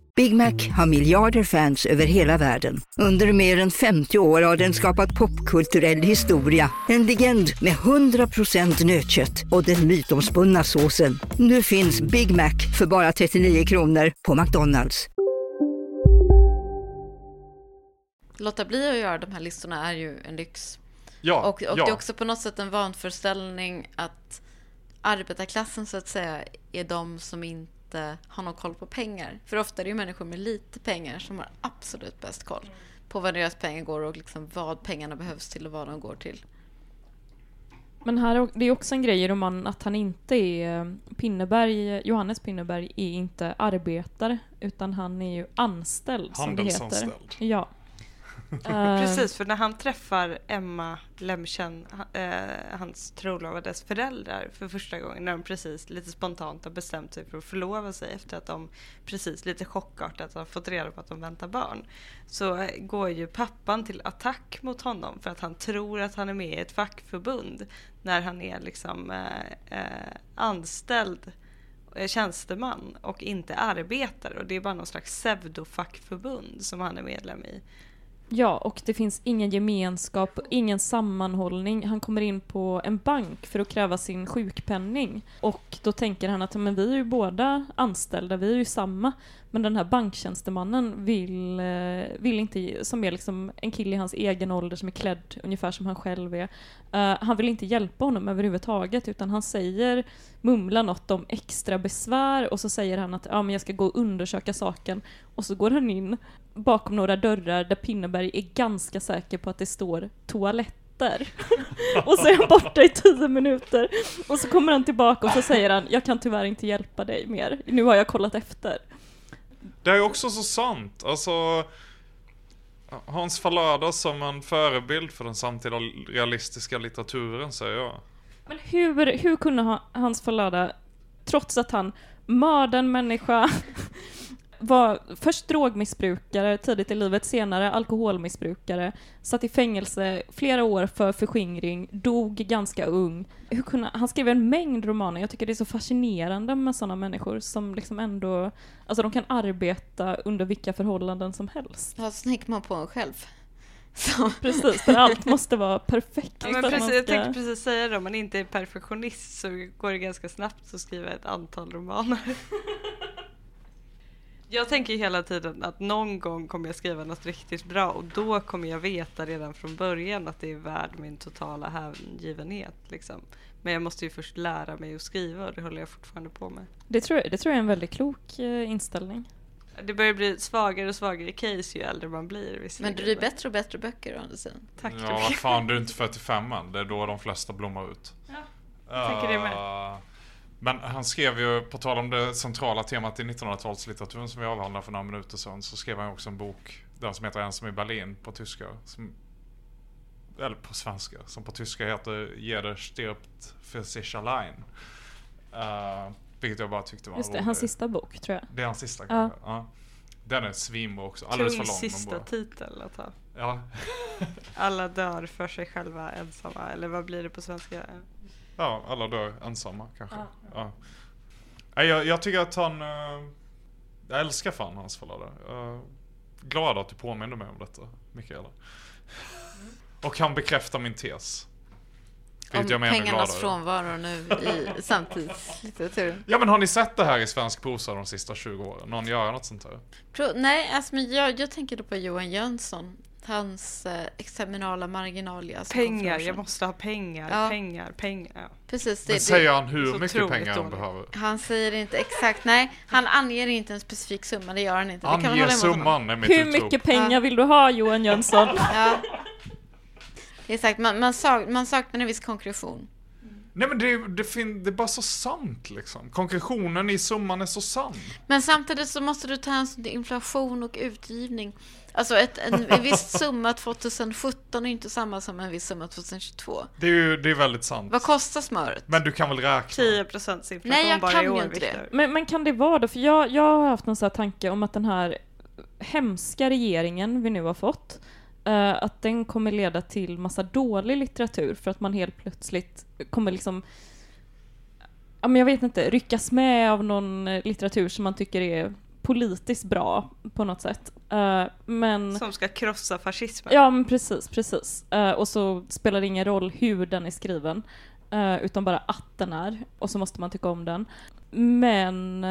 Big Mac har miljarder fans över hela världen. Under mer än 50 år har den skapat popkulturell historia. En legend med 100% nötkött och den mytomspunna såsen. Nu finns Big Mac för bara 39 kronor på McDonalds. Låta bli att göra de här listorna är ju en lyx. Ja, Och, och ja. det är också på något sätt en vanföreställning att arbetarklassen så att säga är de som inte har någon koll på pengar. För ofta är det ju människor med lite pengar som har absolut bäst koll på vad deras pengar går och liksom vad pengarna behövs till och vad de går till. Men här, är- det är också en grej i romanen att han inte är... Pinneberg, Johannes Pinneberg är inte arbetare, utan han är ju anställd, som det heter. Handelsanställd. Ja. Eh. Precis, för när han träffar Emma Lemchen, eh, hans trolovades föräldrar för första gången, när de precis lite spontant har bestämt sig för att förlova sig efter att de precis lite chockartat har fått reda på att de väntar barn, så går ju pappan till attack mot honom för att han tror att han är med i ett fackförbund när han är liksom eh, eh, anställd eh, tjänsteman och inte arbetare och det är bara någon slags pseudofackförbund som han är medlem i. Ja, och det finns ingen gemenskap, ingen sammanhållning. Han kommer in på en bank för att kräva sin sjukpenning. Och då tänker han att men vi är ju båda anställda, vi är ju samma. Men den här banktjänstemannen vill, eh, vill inte, som är liksom en kille i hans egen ålder som är klädd ungefär som han själv är. Uh, han vill inte hjälpa honom överhuvudtaget utan han säger, mumlar något om extra besvär och så säger han att ja, men jag ska gå och undersöka saken. Och så går han in bakom några dörrar där Pinneberg är ganska säker på att det står toaletter. och så är han borta i tio minuter. Och så kommer han tillbaka och så säger han, jag kan tyvärr inte hjälpa dig mer. Nu har jag kollat efter. Det är också så sant. Alltså, Hans Fallada som en förebild för den samtida realistiska litteraturen, säger jag. Men hur, hur kunde ha- Hans Fallada, trots att han mördade en människa, var först drogmissbrukare tidigt i livet, senare alkoholmissbrukare, satt i fängelse flera år för förskingring, dog ganska ung. Hur kunde, han skrev en mängd romaner. Jag tycker det är så fascinerande med sådana människor som liksom ändå, alltså de kan arbeta under vilka förhållanden som helst. Ja, så tänker man på en själv. Så. Precis, för allt måste vara perfekt. Ja, men precis, jag ska- tänkte precis säga det, om man inte är perfektionist så går det ganska snabbt att skriva ett antal romaner. Jag tänker hela tiden att någon gång kommer jag skriva något riktigt bra och då kommer jag veta redan från början att det är värd min totala hängivenhet. Liksom. Men jag måste ju först lära mig att skriva och det håller jag fortfarande på med. Det tror, jag, det tror jag är en väldigt klok eh, inställning. Det börjar bli svagare och svagare case ju äldre man blir. Men det blir bättre och bättre böcker å andra sidan. Tack, Ja, vad fan, du är inte 45 än. Det är då de flesta blommar ut. Ja, jag tänker det med. Men han skrev ju, på tal om det centrala temat i 1900-talslitteraturen som vi avhandlade för några minuter sedan, så skrev han också en bok, den som heter Ensam i Berlin på tyska. Som, eller på svenska, som på tyska heter Jeder stirbt für sich allein. Uh, vilket jag bara tyckte var Just det, rolig. hans sista bok tror jag. Det är hans sista Ja. kanske? Ja. Den är svinbra också, alldeles Tung för lång. sista bra. titel att ha. Ja. Alla dör för sig själva ensamma, eller vad blir det på svenska? Ja, alla dör ensamma kanske. Ja. Nej, Jag, jag tycker att han... eh, jag älskar fan hans förlade. Uh, glad att du påminner mig om detta, Mikaela. Och han bekräftar min tes. Om ännu pengarnas gladare. frånvaro nu i samtidslitteraturen. Ja men har ni sett det här i svensk prosa de sista 20 åren? Någon göra något sånt här? Pro- Nej, alltså, men jag, jag tänker då på Johan Jönsson. Hans eh, examinala marginalia. Pengar, jag måste ha pengar, Ja. pengar, pengar. Ja. Precis, det, Men säger han hur mycket pengar han behöver? han säger inte exakt, nej, han anger inte en specifik summa, det gör han inte. Det kan man Ange summan är mitt Hur utrop. mycket pengar vill du ha Johan Jönsson? Ja. Exakt, man, man, sak, man saknar en viss konkretion. Nej men det, är- det, fin- det är bara så sant liksom. Konkretionen i summan är så sann. Men samtidigt så måste du ta hänsyn till inflation och utgivning. Alltså ett, en, en viss summa 2017 är inte samma som en viss summa 2022. Det är ju det är väldigt sant. Vad kostar smöret? Men du kan väl räkna? 10 procents inflation Nej, jag bara kan i år, ju inte det. Men, men kan det vara då? För jag, jag har haft någon sån här tanke om att den här hemska regeringen vi nu har fått, eh, att den kommer leda till massa dålig litteratur för att man helt plötsligt kommer liksom Ja, men jag vet inte, ryckas med av någon litteratur som man tycker är politiskt bra på något sätt. Eh, men... Som ska krossa fascismen. Ja, men precis, precis. Eh, och så spelar det ingen roll hur den är skriven, eh, utan bara att den är, och så måste man tycka om den. Men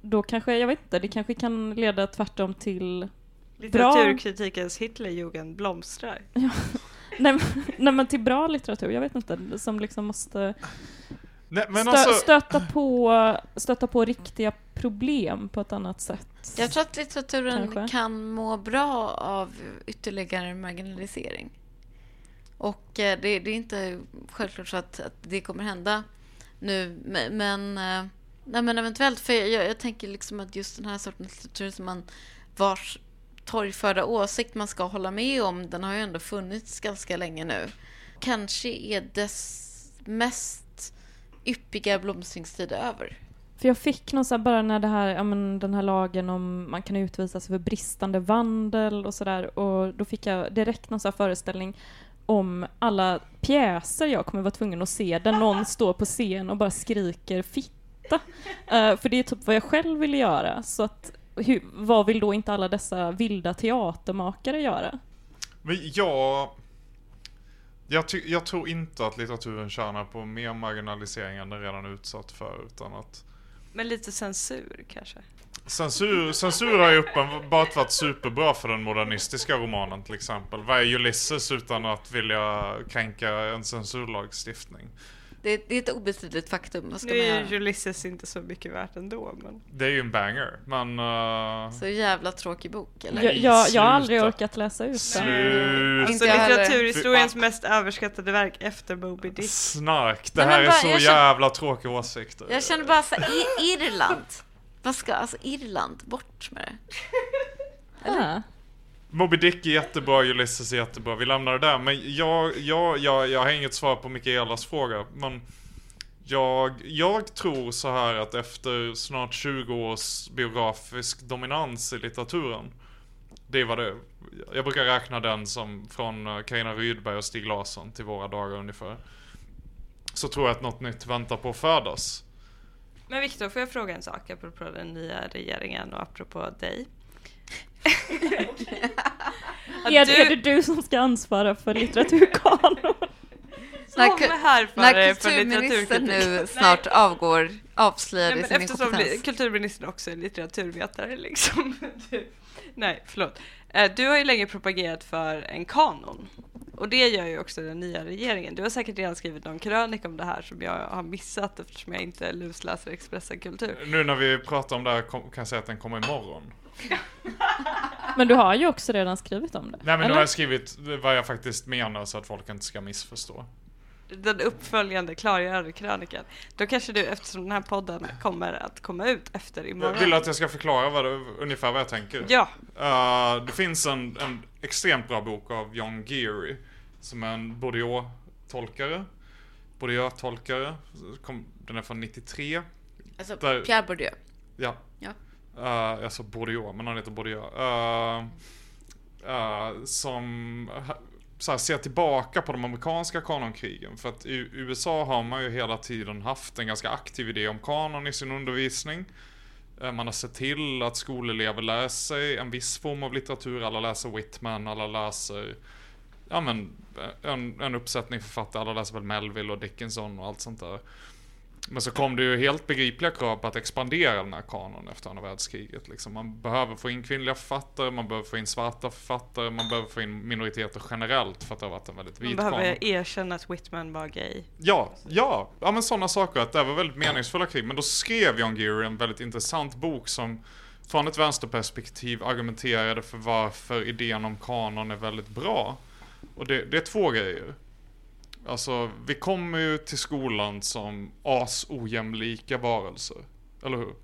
då kanske, jag vet inte, det kanske kan leda tvärtom till Litteraturkritikens Hitlerjugend blomstrar. nej men till bra litteratur, jag vet inte, som liksom måste Nej, men stö, alltså, stöta, på, stöta på riktiga problem på ett annat sätt. Jag tror att litteraturen Kanske. kan må bra av ytterligare marginalisering. Och eh, det, det är inte självklart så att, att det kommer hända nu, men, men, eh, nej, men eventuellt. För jag, jag tänker liksom att just den här sortens litteratur som man vars torgförda åsikt man ska hålla med om, den har ju ändå funnits ganska länge nu. Kanske är dess mest yppiga blomstringstid över. För jag fick någon så här, bara när det här, ja men den här lagen om man kan utvisas för bristande vandel och sådär och då fick jag direkt någon så här föreställning om alla pjäser jag kommer vara tvungen att se där någon står på scen och bara skriker fitta. Eh, för det är typ vad jag själv vill göra. Så att, hur, vad vill då inte alla dessa vilda teatermakare göra? men jag... Jag, ty- jag tror inte att litteraturen tjänar på mer marginalisering än den redan är utsatt för, utan att Men lite censur kanske. Censur, censur har ju uppenbart varit superbra för den modernistiska romanen till exempel. Vad är Ulysses utan att vilja kränka en censurlagstiftning? Det, det är ett obestridligt faktum. Vad ska Nu man är ju Ulysses inte så mycket värt ändå, men... Det är ju en banger, men... Uh, Så jävla tråkig bok, eller? Jag, jag, jag har aldrig orkat läsa ut den. Alltså litteraturhistoriens mest överskattade verk efter Moby Dick. Snark, det Nej, men här är bara- så jag känner- jävla tråkiga åsikter. Jag känner bara så I- Irland. Vad ska, alltså Irland, bort med det. Ah. Moby Dick är jättebra, Ulysses är jättebra. Vi lämnar det där. Men jag, jag, jag, jag har inget svar på Mikaelas fråga. Men jag, jag tror så här att efter snart 20 års biografisk dominans i litteraturen. Det var det. Jag brukar räkna den som från eh, Carina Rydberg och Stig Larsson till våra dagar ungefär. Så tror jag att något nytt väntar på att födas. Men Viktor, får jag fråga en sak apropå den nya regeringen och apropå dig? Är, du- är det du som ska ansvara för litteraturkanon? När, Som ku- härfare när för kulturministern nu snart avgår, avslöjar Nej, det sin eftersom inkompetens. kulturministern också är litteraturvetare liksom. Du, nej, förlåt. Eh, Du har ju länge propagerat för en kanon. Och det gör ju också den nya regeringen. Du har säkert redan skrivit någon krönika om det här som jag har missat eftersom jag inte lusläser Expressen Kultur. Nu när vi pratar om det här kan jag säga att den kommer imorgon. Men du har ju också redan skrivit om det. Nej men nu eller? har jag skrivit vad jag faktiskt menar så att folk inte ska missförstå. Den uppföljande klargörande krönikan. Då kanske du, eftersom den här podden kommer att komma ut efter imorgon. Vill du att jag ska förklara vad ungefär vad jag tänker? Ja. Uh, det finns en, en extremt bra bok av John Geary. Som är en Bourdieu-tolkare. Bourdieu-tolkare. Kom- Den är från 93. Alltså, Där- Pierre Bourdieu. Ja. Ja. Uh, alltså Bourdieu, men han heter Bourdieu. Uh, eh, uh, eh, som så här, ser tillbaka på de amerikanska kanonkrigen. För att i USA har man ju hela tiden haft en ganska aktiv idé om kanon i sin undervisning. Man har sett till att skolelever lär sig en viss form av litteratur. Alla läser Whitman, alla läser ja men, en, en uppsättning författare, alla läser väl Melville och Dickinson och allt sånt där. Men så kom det ju helt begripliga krav på att expandera den här kanon efter andra världskriget. Liksom. Man behöver få in kvinnliga författare, man behöver få in svarta författare, man behöver få in minoriteter generellt för att det har varit en väldigt Man vit kanon. behöver erkänna att Whitman var gay. Ja, ja, ja men sådana saker. Att det var väldigt meningsfulla krig. Men då skrev John Geary en väldigt intressant bok som från ett vänsterperspektiv argumenterade för varför idén om kanon är väldigt bra. Och det, det är två grejer. Alltså, vi kommer ju till skolan som as-ojämlika varelser. Eller hur?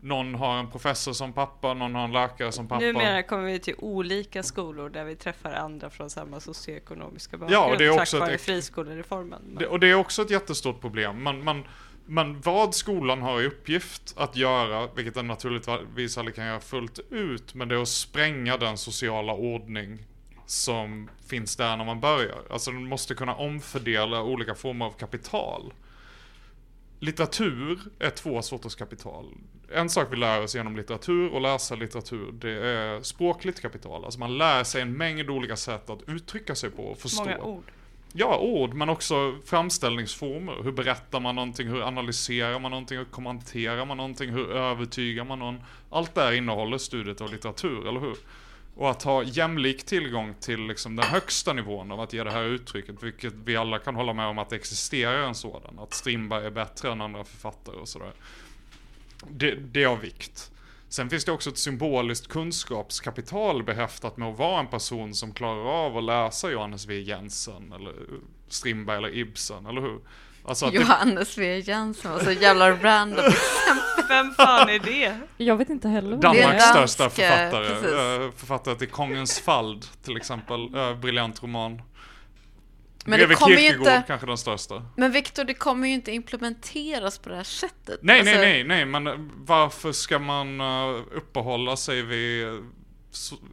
Någon har en professor som pappa, någon har en läkare som pappa. Numera kommer vi till olika skolor där vi träffar andra från samma socioekonomiska bakgrund. Ja, och det är också tack vare friskolereformen. Men- Det, och det är också ett jättestort problem. Man, man, men vad skolan har i uppgift att göra, vilket den naturligtvis aldrig kan göra fullt ut, men det är att spränga den sociala ordning som finns där när man börjar. Alltså den måste kunna omfördela olika former av kapital. Litteratur är två sorters kapital. En sak vi lär oss genom litteratur och läsa litteratur, det är språkligt kapital. Alltså man lär sig en mängd olika sätt att uttrycka sig på och förstå. Många ord. Ja, ord, men också framställningsformer. Hur berättar man någonting? Hur analyserar man någonting? Hur kommenterar man någonting? Hur övertygar man någon? Allt det här innehåller studiet av litteratur, eller hur? Och att ha jämlik tillgång till liksom den högsta nivån av att ge det här uttrycket, vilket vi alla kan hålla med om att det existerar en sådan. Att Strindberg är bättre än andra författare och sådär. Det, det är av vikt. Sen finns det också ett symboliskt kunskapskapital behäftat med att vara en person som klarar av att läsa Johannes V. Jensen eller Strindberg eller Ibsen, eller hur? Alltså att det, Johannes V. Jensen var så jävla random. Vem fan är det? Jag vet inte heller. Det Danmarks dansk, största författare, precis. eh, författare till Kongens Fald till exempel, uh, briljant roman. Men det Bredvid kommer ju Kierkegaard, inte- kanske den största. Men Victor, det kommer ju inte implementeras på det här sättet. Nej, Alltså, nej, nej, nej, men eh, varför ska man uppehålla sig vid eh,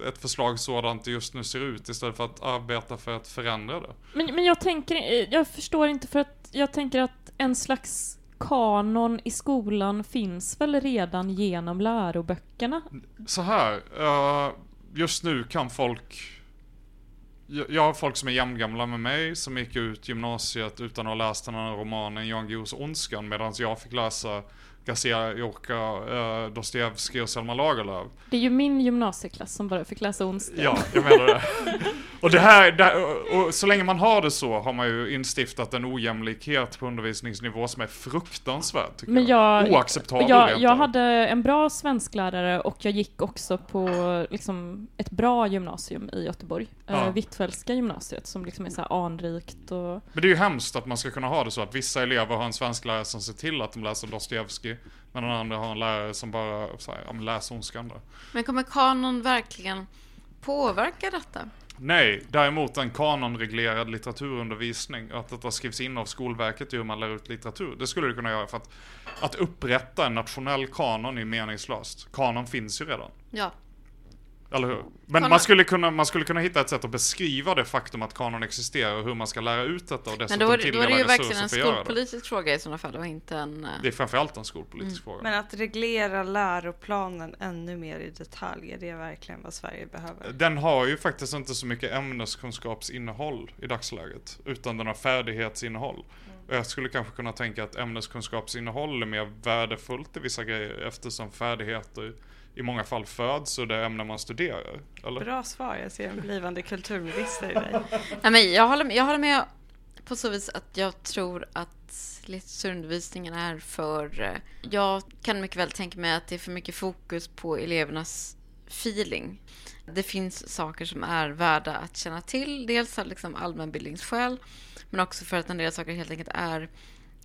ett förslag sådant det just nu ser ut istället för att arbeta för att förändra det? Men, men jag tänker, eh, jag förstår inte för att jag tänker att en slags kanon i skolan finns väl redan genom läroböckerna? Så här, eh, just nu kan folk jag jag har folk som är jämngamla med mig som gick ut gymnasiet utan att ha läst den här romanen Jan Guillous Ondskan medan jag fick läsa Garcia Lorca, uh, Dostojevskij och Selma Lagerlöf. Det är ju min gymnasieklass som bara fick läsa onsdag. Ja, jag menar det. Och det här, det här- och så länge man har det så har man ju instiftat en ojämlikhet på undervisningsnivå som är fruktansvärd Men jag, Oacceptabel jag, jag hade en bra svensklärare och jag gick också på liksom, ett bra gymnasium i Göteborg. Ja. Ja. Hvitfeldtska gymnasiet som liksom är så här anrikt och... Men det är ju hemskt att man ska kunna ha det så att vissa elever har en svensk lärare som ser till att de läser Dostojevskij men den andra har en lärare som bara så här, ja, men läs Ondskan då. Men kommer kanon verkligen påverka detta? Nej, däremot en kanonreglerad litteraturundervisning, att detta skrivs in av Skolverket i hur man lär ut litteratur. Det skulle det kunna göra för att, att upprätta en nationell kanon är meningslöst. Kanon finns ju redan. Ja. Eller hur? Men Kanon- man skulle, kunna, man skulle kunna hitta ett sätt att beskriva det faktum att kanon existerar och hur man ska lära ut detta och Men dessutom då, är det- då tilldela är det ju resurser verkligen en för att göra skolpolitisk fråga i sådana fall och inte en... eh, Det är framförallt en skolpolitisk fråga. Men att reglera läroplanen ännu mer i detalj, är det verkligen vad Sverige behöver? Den har ju faktiskt inte så mycket ämneskunskapsinnehåll i dagsläget, utan den har färdighetsinnehåll. Och jag skulle kanske kunna tänka att ämneskunskapsinnehåll är mer värdefullt i vissa grejer eftersom färdigheter i många fall föds ur det ämne man studerar. Eller? Bra svar, jag ser en blivande kulturminister i dig. Nej, men jag, håller, med- jag håller med på så vis att jag tror att litteraturundervisningen är för... Jag kan mycket väl tänka mig att det är för mycket fokus på elevernas feeling. Det finns saker som är värda att känna till. Dels av liksom allmänbildningsskäl, men också för att en del saker helt enkelt är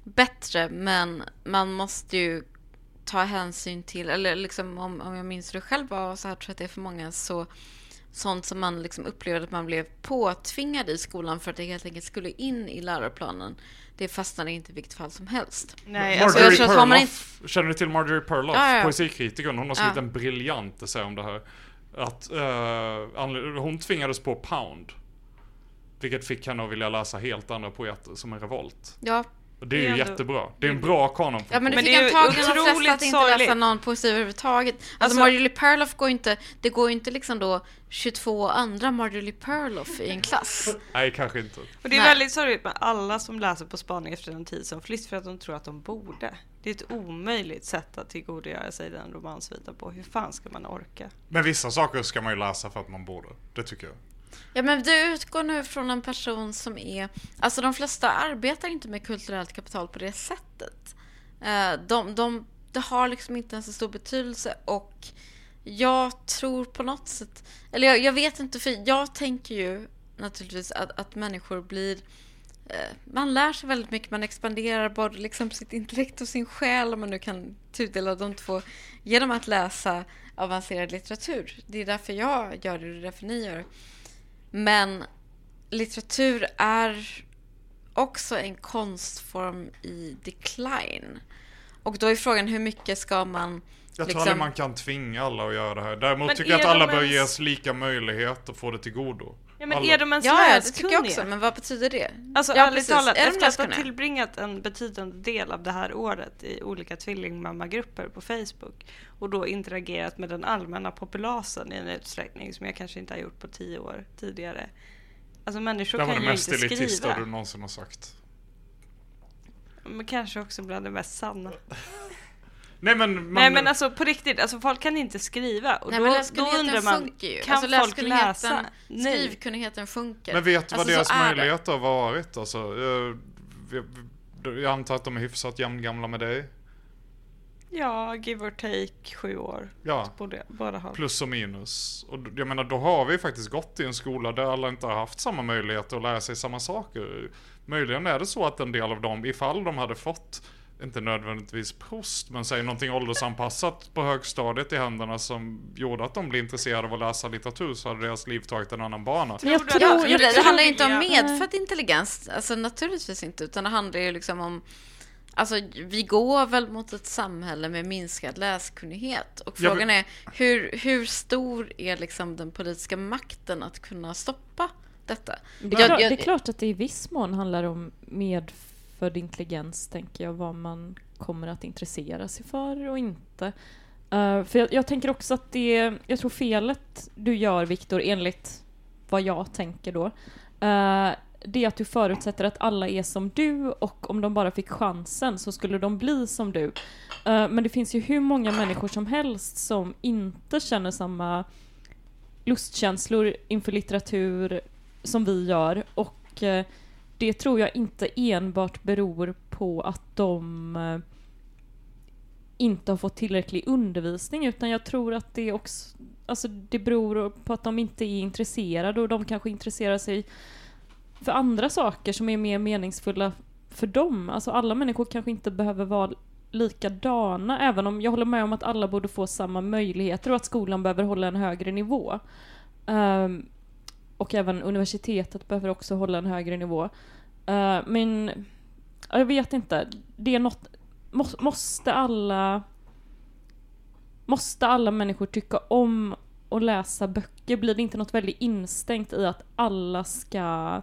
bättre. Men man måste ju ta hänsyn till, eller liksom om, om jag minns det själv var så här tror jag att det är för många så sånt som man liksom upplevde att man blev påtvingad i skolan för att det helt enkelt skulle in i läroplanen. Det fastnade inte i vilket fall som helst. Nej, alltså, Marjorie jag tror att har man Perloff, känner du till Marjorie Perloff, Ja, ja. poesikritikern? Hon har skrivit Ja. en briljant essä om det här. Att anled- hon tvingades på Pound. Vilket fick henne att vilja läsa helt andra poeter som en revolt. Ja, Och det är ju ändå- jättebra. Det är en bra kanon. Ja men det Men fick antagligen de flesta att inte läsa sorgligt. någon poesi överhuvudtaget. Alltså, Alltså- Marjorie Perloff går inte, det går ju inte liksom då 22 andra Marjorie Perloff i en klass. Nej, kanske inte. Och det är Nej. väldigt sorgligt med alla som läser på spaning efter den tid som flytt för att de tror att de borde. Det är ett omöjligt sätt att tillgodogöra sig den romansviten på. Hur fan ska man orka? Men vissa saker ska man ju läsa för att man borde. Det tycker jag. Ja men du utgår nu från en person som är, alltså de flesta arbetar inte med kulturellt kapital på det sättet. Eh, de, de, det har liksom inte ens så stor betydelse och jag tror på något sätt, eller jag, jag vet inte för jag tänker ju naturligtvis att, att människor blir eh, man lär sig väldigt mycket, man expanderar både liksom sitt intellekt och sin själ om man nu kan tudela de två genom att läsa avancerad litteratur. Det är därför jag gör det och det är därför ni gör det. Men litteratur är också en konstform i decline. Och då är frågan hur mycket ska man Jag tror liksom... aldrig man kan tvinga alla att göra det här. Däremot Men tycker jag att alla de bör ens- ges lika möjlighet att få det till godo. Ja men Alla. är de ens Ja, ja, det tycker jag också. Men vad betyder det? Alltså ja, ärligt talat, Är efter att ha tillbringat en betydande del av det här året i olika tvillingmammagrupper på Facebook och då interagerat med den allmänna populasen i en utsträckning som jag kanske inte har gjort på tio år tidigare. Alltså människor Det var kan det ju mest inte elitista skriva. du någonsin har sagt. Men kanske också bland det mest sanna. Nej men, man, Nej men alltså på riktigt, alltså folk kan inte skriva och Nej, då, men då undrar man, ju. kan alltså, folk läsa? Nej. Skrivkunnigheten sjunker. men vet du vad Alltså, deras så är det. möjligheter har varit? Alltså, jag, jag, jag antar att de är hyfsat jämngamla med dig. Ja, give or take sju år. Ja. Borde, båda har. Plus och minus. Och jag menar, då har vi faktiskt gått i en skola där alla inte har haft samma möjligheter att lära sig samma saker. Möjligen är det så att en del av dem, ifall de hade fått, inte nödvändigtvis prost, men säg någonting åldersanpassat på högstadiet i händerna som gjorde att de blev intresserade av att läsa litteratur så hade deras liv tagit en annan bana. Men jag Tror Jag det, det handlar ju inte om medfödd intelligens, alltså naturligtvis inte, utan det handlar ju liksom om Alltså vi går väl mot ett samhälle med minskad läskunnighet och Ja, frågan är hur, hur stor är liksom den politiska makten att kunna stoppa detta? Det är, Jag- klart, jag- det är klart att det i viss mån handlar om medfödd intelligens, tänker jag, vad man kommer att intressera sig för och inte. Eh, för jag, jag tänker också att det, jag tror felet du gör, Viktor, enligt vad jag tänker då, eh, det är att du förutsätter att alla är som du och om de bara fick chansen så skulle de bli som du. Eh, men det finns ju hur många människor som helst som inte känner samma lustkänslor inför litteratur som vi gör och eh, det tror jag inte enbart beror på att de eh, inte har fått tillräcklig undervisning utan jag tror att det också alltså det beror på att de inte är intresserade och de kanske intresserar sig för andra saker som är mer meningsfulla för dem. Alltså alla människor kanske inte behöver vara likadana även om jag håller med om att alla borde få samma möjligheter och att skolan behöver hålla en högre nivå. Um, och även universitetet behöver också hålla en högre nivå. Uh, men jag vet inte. Det är något... Må, måste alla... Måste alla människor tycka om att läsa böcker? Blir det inte något väldigt instängt i att alla ska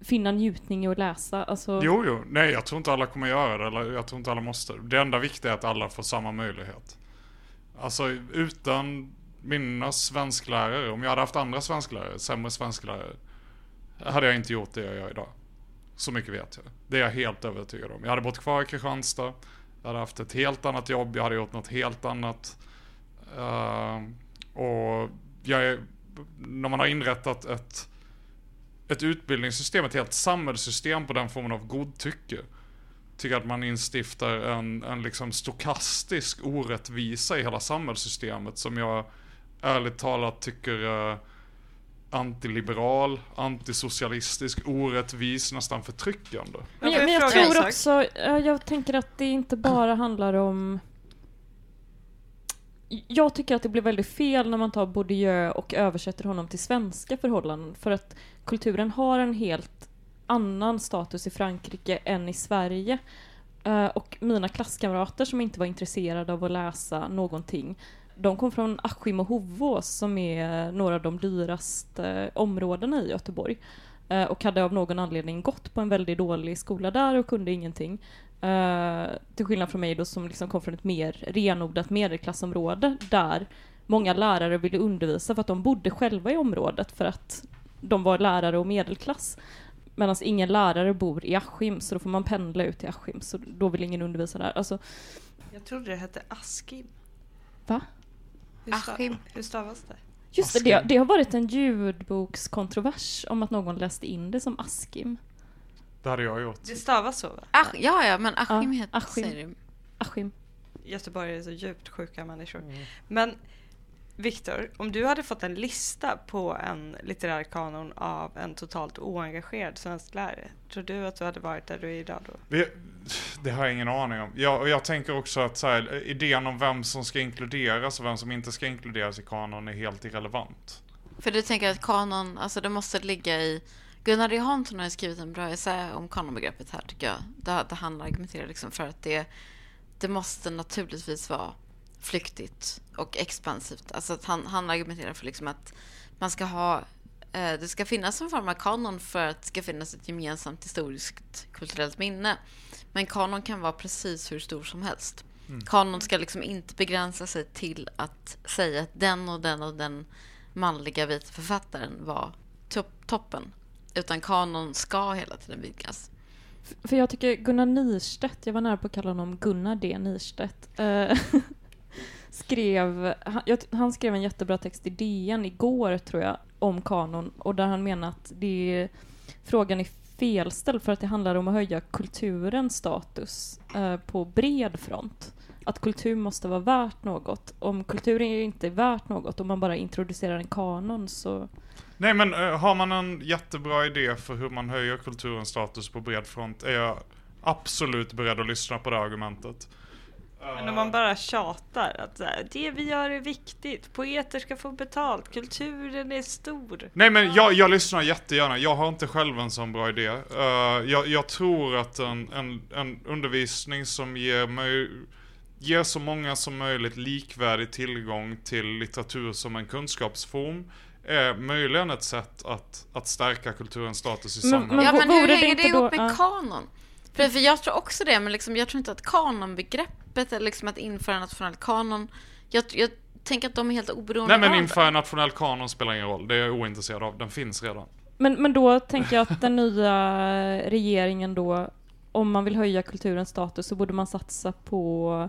finna njutning i att läsa? Alltså, Jo, jo. Nej, jag tror inte alla kommer göra det. Eller jag tror inte alla måste. Det enda viktiga är att alla får samma möjlighet. Alltså utan mina svensklärare, om jag hade haft andra svensklärare, sämre svensklärare, hade jag inte gjort det jag gör idag. Så mycket vet jag. Det är jag helt övertygad om. Jag hade bott kvar i Kristianstad. Jag hade haft ett helt annat jobb. Jag hade gjort något helt annat. Uh, och jag är, när man har inrättat ett, ett utbildningssystem, ett helt samhällssystem på den formen av godtycke. Tycker att man instiftar en, en liksom stokastisk orättvisa i hela samhällssystemet som jag ärligt talat tycker är antiliberal, antisocialistisk, orättvis, nästan förtryckande. Men, Jag men jag tror också, ja, jag tänker att det inte bara handlar om... Jag tycker att det blir väldigt fel när man tar Bourdieu och översätter honom till svenska förhållanden, för att kulturen har en helt annan status i Frankrike än i Sverige. Eh, och mina klasskamrater som inte var intresserade av att läsa någonting, de kom från Askim och Hovås som är några av de dyraste eh, områdena i Göteborg. Eh, och hade av någon anledning gått på en väldigt dålig skola där och kunde ingenting. Eh, till skillnad från mig då som liksom kom från ett mer renodlat medelklassområde där många lärare ville undervisa för att de bodde själva i området för att de var lärare och medelklass. Medan ingen lärare bor i Askim så då får man pendla ut till Askim så då vill ingen undervisa där. Alltså, Jag trodde det hette Askim. Va? Hur, Askim. hur stavas det? Just det, det, det har varit en ljudbokskontrovers om att någon läste in det som Askim. Det hade jag gjort. Det stavas så va? Ach, ja, ja, men Askim Ja, heter Askim. du. Askim. Göteborg är så djupt sjuka människor. Men Viktor, om du hade fått en lista på en litterär kanon av en totalt oengagerad svensklärare, tror du att du hade varit där du är idag då? Vi, det har jag ingen aning om. Jag, och jag tänker också att så här, idén om vem som ska inkluderas och vem som inte ska inkluderas i kanon är helt irrelevant. För du tänker att kanon, alltså det måste ligga i... Gunnar. Hansson har skrivit en bra essä om kanonbegreppet här tycker jag. Där, där han argumenterar liksom för att det, det måste naturligtvis vara flyktigt och expansivt. Alltså att han, han argumenterar för liksom att man ska ha eh, det ska finnas en form av kanon för att det ska finnas ett gemensamt historiskt kulturellt minne. Men kanon kan vara precis hur stor som helst. Kanon ska liksom inte begränsa sig till att säga att den och den och den manliga vita författaren var top- toppen. Utan kanon ska hela tiden vidgas. För jag tycker Gunnar Nirstedt, jag var nära på att kalla honom Gunnar D. Nirstedt, eh, skrev, han, jag, han skrev en jättebra text i DN igår tror jag, om kanon, och där han menar att det, frågan är felställd för att det handlar om att höja kulturens status eh, på bred front. Att kultur måste vara värt något. Om kulturen inte är värt något, om man bara introducerar en kanon så... Nej men eh, har man en jättebra idé för hur man höjer kulturens status på bred front är jag absolut beredd att lyssna på det argumentet. Men om man bara tjatar att här, det vi gör är viktigt, poeter ska få betalt, kulturen är stor. Nej men jag, jag lyssnar jättegärna, jag har inte själv en sån bra idé. Eh, jag, jag tror att en, en, en undervisning som ger, mig, ger så många som möjligt likvärdig tillgång till litteratur som en kunskapsform är möjligen ett sätt att, att stärka kulturens status i Men- samhället. men Ja, men hur hänger det ihop då- med kanon? För, för jag tror också det, men liksom, jag tror inte att kanonbegreppet eller liksom att införa en nationell kanon, jag, jag tänker att de är helt oberoende Nej men av införa en nationell kanon spelar ingen roll, det är jag ointresserad av, den finns redan. Men, men då tänker jag att den nya regeringen då, om man vill höja kulturens status så borde man satsa på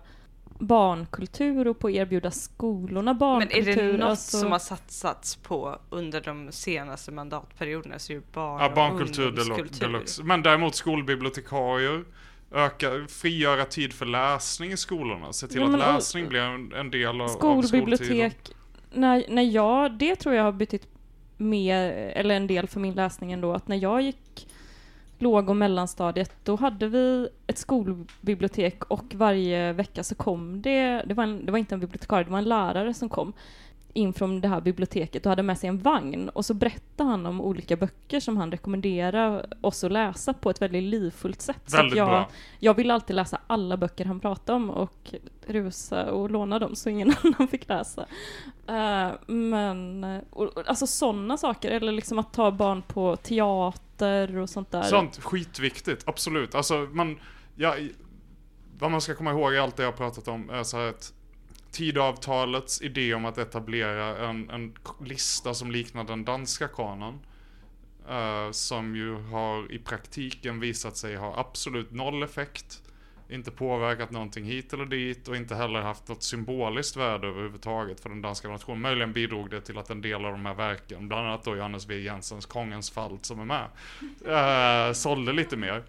barnkultur och på att erbjuda skolorna Men barnkultur. är det något alltså- som har satsats på under de senaste mandatperioderna så är det barn Ja, och barnkultur deluxe. Men däremot skolbibliotekarier, öka, frigöra tid för läsning i skolorna. Se till Ja, att men och- läsning blir en, en del av. Skolbibliotek, när, när jag, det tror jag har betytt mer, eller en del för min läsning ändå, att när jag gick låg och mellanstadiet, då hade vi ett skolbibliotek och varje vecka så kom det, det var, en, det var inte en bibliotekarie, det var en lärare som kom in från det här biblioteket och hade med sig en vagn och så berättade han om olika böcker som han rekommenderade oss att läsa på ett väldigt livfullt sätt. Så att Väldigt jag, bra. jag ville alltid läsa alla böcker han pratade om och rusa och låna dem så ingen annan fick läsa. Eh, men, och, och, alltså sådana saker, eller liksom att ta barn på teater och sånt där. Sånt, skitviktigt, absolut. Alltså, man, ja, vad man ska komma ihåg i allt det jag har pratat om är så här att Tidöavtalets idé om att etablera en, en lista som liknar den danska kanon Uh, som ju har i praktiken visat sig ha absolut noll effekt inte påverkat någonting hit eller dit och inte heller haft något symboliskt värde överhuvudtaget för den danska nationen. Möjligen bidrog det till att en del av de här verken, bland annat då Johannes V. Jensens Kongens fall som är med, uh, sålde lite mer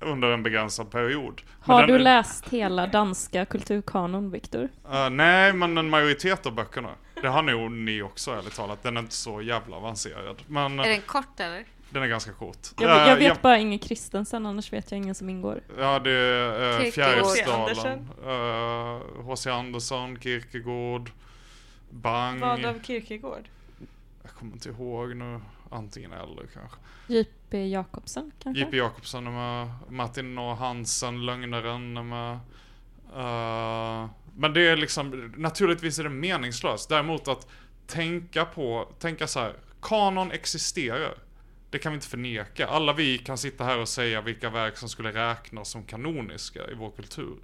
under en begränsad period. Har den- du läst hela danska kulturkanon, Viktor? Eh, nej, men en majoritet av böckerna. Det har nog ni också ärligt talat. Den är inte så jävla avancerad. Men eh, Är den kort eller? den är ganska kort. Jag, Eh, jag vet jag- bara Inger Kristensen, annars vet jag ingen som ingår. Ja, det är uh, Kierkegaard. Fjärilsdalen. Eh, H.C. Andersson, Kierkegaard, Bang. Vad av Kierkegaard? Jag kommer inte ihåg nu. Antingen eller kanske. J.P. Jakobsen, kanske? J.P. Jakobsen är med. Martin och Hansen, Lögnaren är med. uh, men det är liksom, naturligtvis är det meningslöst. Däremot att tänka på, tänka så här, kanon existerar. Det kan vi inte förneka. Alla vi kan sitta här och säga vilka verk som skulle räknas som kanoniska i vår kultur.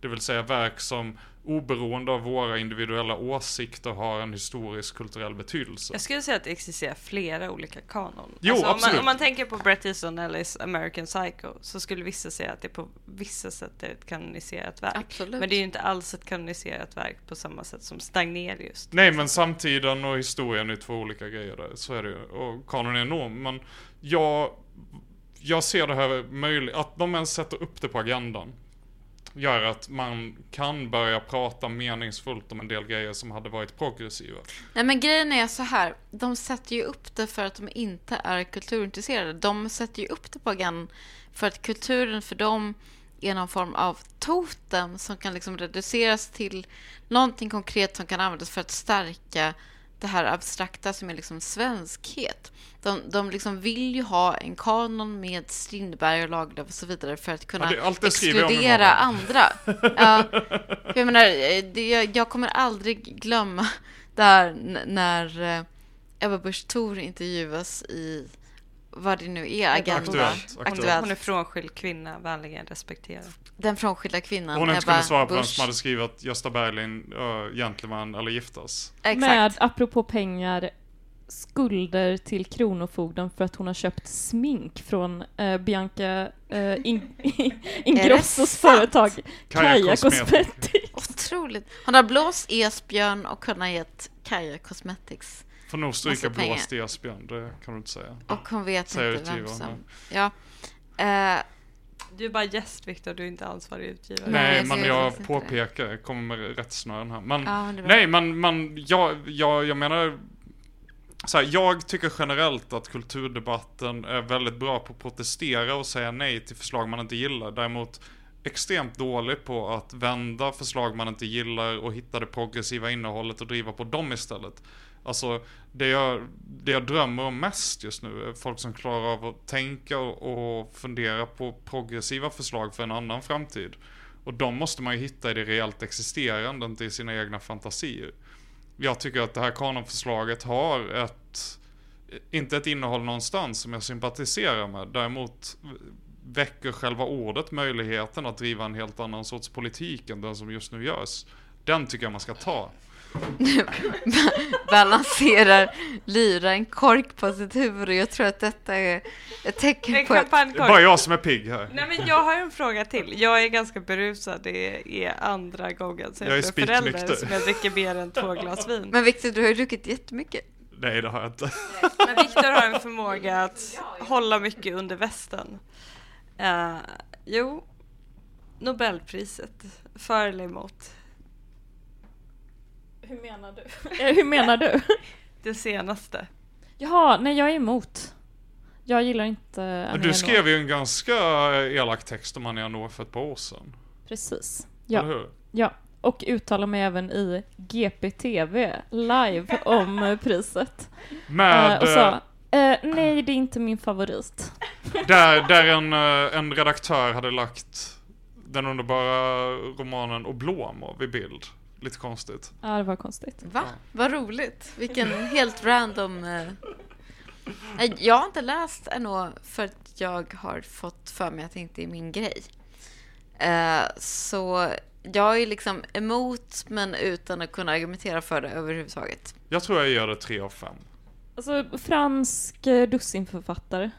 Det vill säga verk som oberoende av våra individuella åsikter har en historisk kulturell betydelse. Jag skulle säga att det existerar flera olika kanon. Jo, alltså, om, man, absolut. om man tänker på Bret Easton Ellis American Psycho så skulle vissa säga att det på vissa sätt är ett kanoniserat verk. Absolut. Men det är ju inte alls ett kanoniserat verk på samma sätt som Stagnelius. Nej, men samtiden och historien är två olika grejer där. Så är det ju. Och kanon är enorm. Men jag, jag ser det här möjligt, att de ens sätter upp det på agendan. Gör att man kan börja prata meningsfullt om en del grejer som hade varit progressiva. Nej men grejen är så här, de sätter ju upp det för att de inte är kulturintresserade. De sätter ju upp det på agendan för att kulturen för dem är någon form av totem som kan liksom reduceras till någonting konkret som kan användas för att stärka det här abstrakta som är liksom svenskhet. De, de liksom vill ju ha en kanon med Strindberg och Lagerlöf och så vidare för att kunna Ja, exkludera andra. Ja, jag menar, eh, det, jag, kommer aldrig glömma där när eh, Ebba Busch Thor intervjuas i vad det nu är, Agenda. Aktuellt, aktuellt. hon är frånskild kvinna, vänligen respekterad. Den frånskilda kvinnan, Hon inte kunde svara på vem Busch. som hade skrivit att Gösta Berling, uh, gentleman eller giftas. Exakt. Med, apropå pengar, skulder till Kronofogden för att hon har köpt smink från eh, Bianca eh, In, Ingrossos företag Kaja Cosmetics. Otroligt. Hon har blåst Esbjörn och kunnat gett Kaja Cosmetics. Får nog stryka blåst Esbjörn, det kan du inte säga. Och hon vet Säger inte vem som... Ja. Eh, Du är bara gäst Viktor, du är inte ansvarig utgivare. Nej, Nej, jag men jag det. påpekar, jag kommer med rättsnören här. Men, ja, men nej, men, men jag, jag, jag menar, så här, jag tycker generellt att kulturdebatten är väldigt bra på att protestera och säga nej till förslag man inte gillar. Däremot extremt dålig på att vända förslag man inte gillar och hitta det progressiva innehållet och driva på dem istället. Alltså, det jag, det jag drömmer om mest just nu är folk som klarar av att tänka och, och fundera på progressiva förslag för en annan framtid. Och de måste man ju hitta i det reellt existerande, inte i sina egna fantasier. Jag tycker att det här kanonförslaget har ett, inte ett innehåll någonstans som jag sympatiserar med. Däremot väcker själva ordet möjligheten att driva en helt annan sorts politik än den som just nu görs. Den tycker jag man ska ta. balanserar Lyra en kork på sitt huvud och jag tror att detta är ett tecken En på att Det är bara jag som är pigg här. Nej men jag har en fråga till. Jag är ganska berusad, det är andra gången sen Jag är förälder som jag dricker mer än två glas vin. Men Victor, du har ju druckit jättemycket. Nej, det har jag inte. Men Viktor har en förmåga att hålla mycket under västen. Eh, jo, Nobelpriset, för eller emot? Hur menar du? Eh, Hur menar du? Det senaste. Jaha, nej jag är emot. Jag gillar inte Men Annie du skrev ju en ganska elak text om Annie Ernaux för ett par år sedan. Precis. Eller Ja, hur? ja. Och uttalar mig även i GPTV live om priset. Med, Eh, och sa, eh, nej det är inte min favorit. Där, där en, en redaktör hade lagt den underbara romanen Oblomo vid bild. Lite konstigt. Ja, det var konstigt. Va? Vad roligt. Vilken helt random... Eh... Nej, Jag har inte läst ännu för att jag har fått för mig att det inte är min grej. Eh, så jag är liksom emot men utan att kunna argumentera för det överhuvudtaget. Jag tror jag ger det 3 av 5. Alltså fransk eh, dussinförfattare.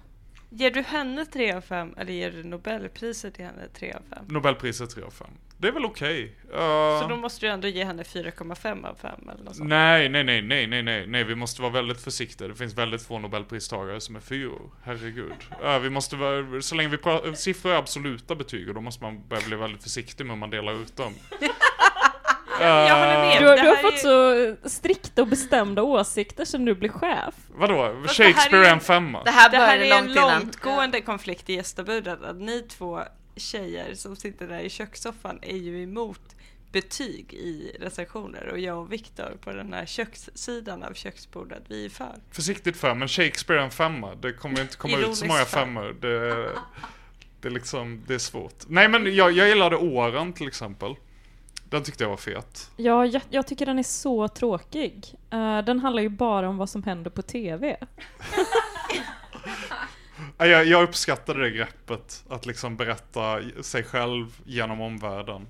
Ger du henne 3 av 5 eller ger du Nobelpriset till henne 3 av 5? Nobelpriset 3 av 5. Det är väl okej. Så Uh, då måste du ändå ge henne 4,5 av 5 eller något sånt. nej, nej, nej, nej, nej, nej, nej, vi måste vara väldigt försiktiga. Det finns väldigt få Nobelpristagare som är fyror. Herregud. Uh, vi måste vara, så länge vi pratar, siffror är absoluta betyg och då måste man börja bli väldigt försiktig med hur man delar ut dem. Jag håller med. Du, har- du har fått så strikta och bestämda åsikter sen du blev chef. Vadå? Fast Shakespeare är- en femma? Det här Det här är en långt innan. långtgående konflikt i gästabudet. Att ni två tjejer som sitter där i kökssoffan är ju emot betyg i recensioner och jag och Viktor på den här kökssidan av köksbordet, vi är för. Försiktigt för, men Shakespeare är en femma. Det kommer inte komma ut så många för. femmor. Det, det är liksom, det är svårt. Nej men jag, jag gillade Åren till exempel. Den tyckte jag var fet. Ja, jag, jag tycker den är så tråkig. Eh, den handlar ju bara om vad som händer på TV. Ja, Jag, jag uppskattade det greppet, att liksom berätta sig själv genom omvärlden.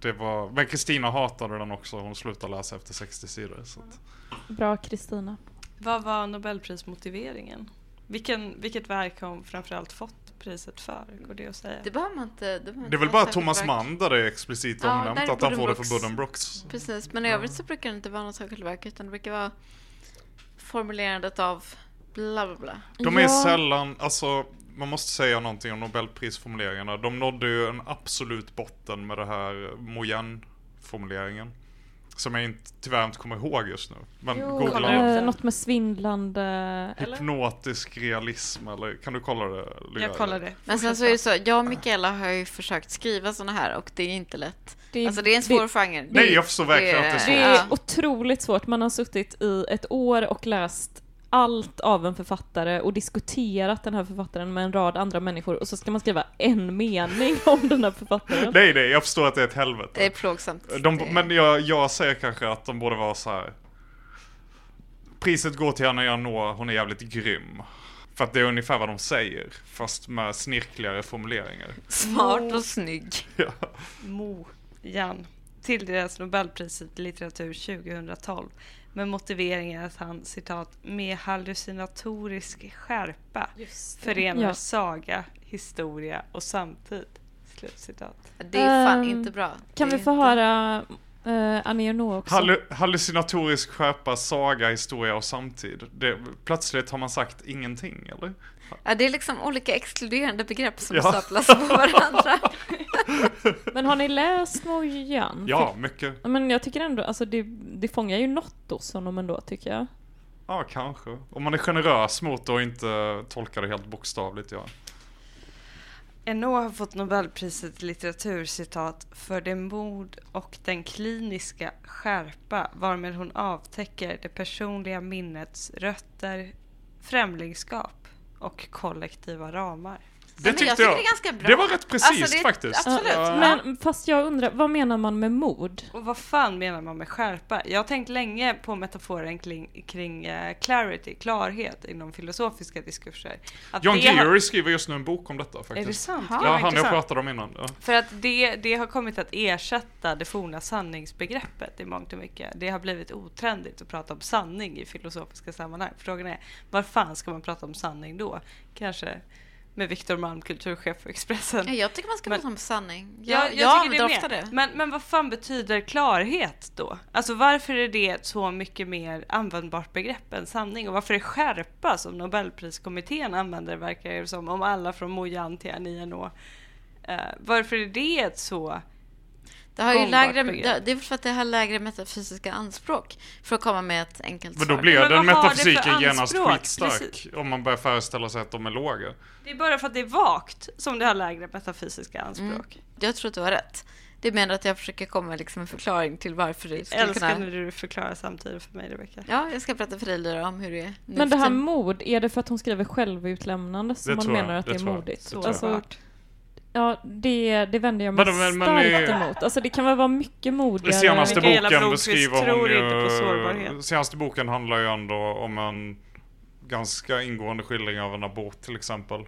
Det var, men Kristina hatade den också, hon slutade läsa efter 60 sidor. Så att, Bra Kristina. Vad var Nobelprismotiveringen? Vilken, vilket verk har hon framförallt fått priset för? Går det att säga? Det behöver man inte. Det, behöver det är inte väl bara Thomas. Mann där det är explicit Ja, omnämnt är att han får det för Buddenbrooks. Precis, men i övrigt så brukar det inte vara något särskilt verk utan det brukar vara formulerandet av bla bla bla. De är Ja. sällan, alltså man måste säga någonting om Nobelprisformuleringarna. De nådde ju en absolut botten med det här Moyen-formuleringen. Som jag inte, tyvärr inte kommer ihåg just nu. Men Jo, googla eh, något med svindlande... Eller? hypnotisk realism eller kan du kolla det? Lyra? Jag kollar det. Men sen så är det så, jag och Mikaela har ju försökt skriva såna här och det är inte lätt. Det är- Alltså det är en svår genre. Nej, jag förstår verkligen att det är svårt. Det är otroligt svårt. Man har suttit i ett år och läst allt av en författare och diskuterat den här författaren med en rad andra människor och så ska man skriva en mening om den här författaren. Nej, nej, jag förstår att det är ett helvete. Det är plågsamt. De, men jag, jag säger kanske att de borde vara så här. Priset går till Anna Janå, hon är jävligt grym. För att det är ungefär vad de säger, fast med snirkligare formuleringar. Smart och snygg. Ja. Mo Jan tilldelas Nobelpriset i litteratur 2012 med motiveringen att han citat med hallucinatorisk skärpa förenar Ja. saga, historia och samtid. Slutcitat. Det är fan Ehm, inte bra. Kan vi är få inte- höra uh, Annie Ernaux också? Hallu, hallucinatorisk skärpa, saga, historia och samtid. Det, plötsligt har man sagt ingenting, eller? Ja, det är liksom olika exkluderande begrepp som Ja. staplas på varandra. Men har ni läst Mojan? Ja, mycket. Men jag tycker ändå, alltså det, det fångar ju något hos honom ändå tycker jag. Ja, kanske. Om man är generös mot det och inte tolkar det helt bokstavligt, ja. NO har fått Nobelpriset i litteratur citat för det mod och den kliniska skärpa varmed hon avtäcker det personliga minnets rötter, främlingskap och kollektiva ramar. Det jag tyckte tycker jag. det är ganska bra. Det var rätt precis Alltså, det- faktiskt. absolut. Ja. Men fast jag undrar, vad menar man med mod? Och vad fan menar man med skärpa? Jag har tänkt länge på metaforen kring, kring eh, clarity, klarhet inom filosofiska diskurser. Att John det har- Geary skriver just nu en bok om detta faktiskt. Är det sant? Ja, Ja, han jag pratade om innan. Ja. För att det, det har kommit att ersätta det forna sanningsbegreppet i mångt och mycket. Det har blivit otrendigt att prata om sanning i filosofiska sammanhang. Frågan är, var fan ska man prata om sanning då? Kanske med Viktor Malm, kulturchef för Expressen. Ja, jag tycker man ska Men- prata om sanning. Ja, Jag, jag, jag, tycker det ofta det. Men, men vad fan betyder klarhet då? Alltså varför är det ett så mycket mer användbart begrepp än sanning? Och varför är skärpa som Nobelpriskommittén använder verkar det som om alla från Mojan till Annie eh, Varför är det ett så Det, har ju lägre, det, det är för att det har lägre metafysiska anspråk för att komma med ett enkelt Men då svar. blir Men den metafysiken genast anspråk? skitstark. Precis. Om man börjar föreställa sig att de är låga. Det är bara för att det är vagt som det har lägre metafysiska anspråk. Mm. Jag tror att du har rätt. Det menar att jag försöker komma med liksom en förklaring till varför det skulle älskar kunna... när du förklarar samtidigt för mig Rebecka. Ja, jag ska berätta för dig Lyra om hur det är nu Men det här mod, är det för att hon skriver självutlämnande som man menar att det det är modigt? det tror jag. alltså. Ja, det, det vänder jag mig Men- men- men starkt det- emot. Alltså det kan väl vara mycket I modigare. senaste boken beskriver hon tror ju... inte på sårbarhet. Senaste boken handlar ju ändå om en ganska ingående skildring av en abort till exempel.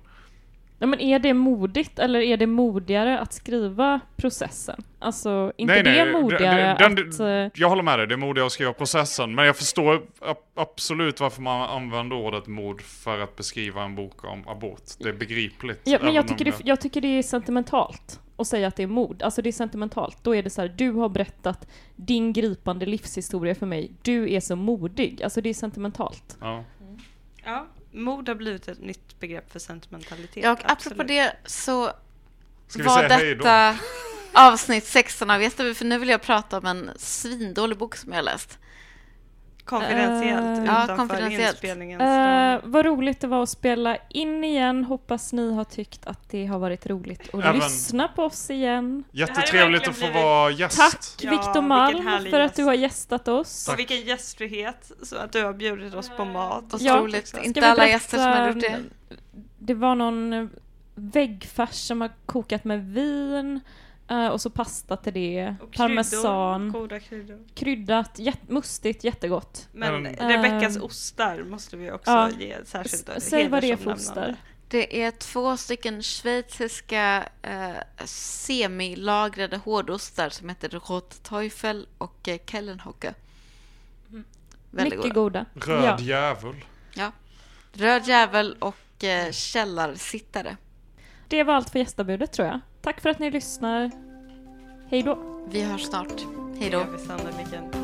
Ja, men är det modigt eller är det modigare att skriva processen? Alltså, inte det modigare den- den- att... eh, Jag håller med dig, det är modigare att skriva processen. Men jag förstår ab- absolut varför man använder ordet mod för att beskriva en bok om abort. Det är begripligt. Ja, men jag tycker, det, jag tycker det är sentimentalt att säga att det är mod. Alltså det är sentimentalt. Då är det så här, du har berättat din gripande livshistoria för mig. Du är så modig. Alltså det är sentimentalt. Ja. Ja, mod har blivit ett nytt begrepp för sentimentalitet. Ja, och apropå absolut. det så Ska var detta avsnitt 16 av Gästabud, för nu vill jag prata om en svindålig bok som jag har läst. Konfidentiellt Ja, utanför konfidentiellt. inspelningens ramar. vad roligt det var att spela in igen. Hoppas ni har tyckt att det har varit roligt att Även- lyssna på oss igen. Jättetrevligt att få verkligen vara gäst. Tack Ja, Viktor Malm för att du har gästat oss. Och vilken gästfrihet, så att du har bjudit oss på mat. Ja. Otroligt. Ska Inte alla berätta- gäster som har gjort det. Det var någon väggfärs som har kokat med vin eh, och så pasta till det. Och Parmesan. kryddor, Goda kryddor. Kryddat, jät- mustigt, jättegott. Men Rebeckas Ehm. ostar måste vi också Ja. ge särskilt S- Säg vad det är för ostar. Det är två stycken schweiziska eh, semilagrade hårdostar som heter Rotteufel och eh, Kellenhocke. Väldigt Mycket goda. goda. Röd Ja. djävul. Ja. Röd jävel och eh, källarsittare. Det var allt för gästabudet tror jag. Tack för att ni lyssnar. Hej då. Vi hörs snart. Hej då. vi sannoliken.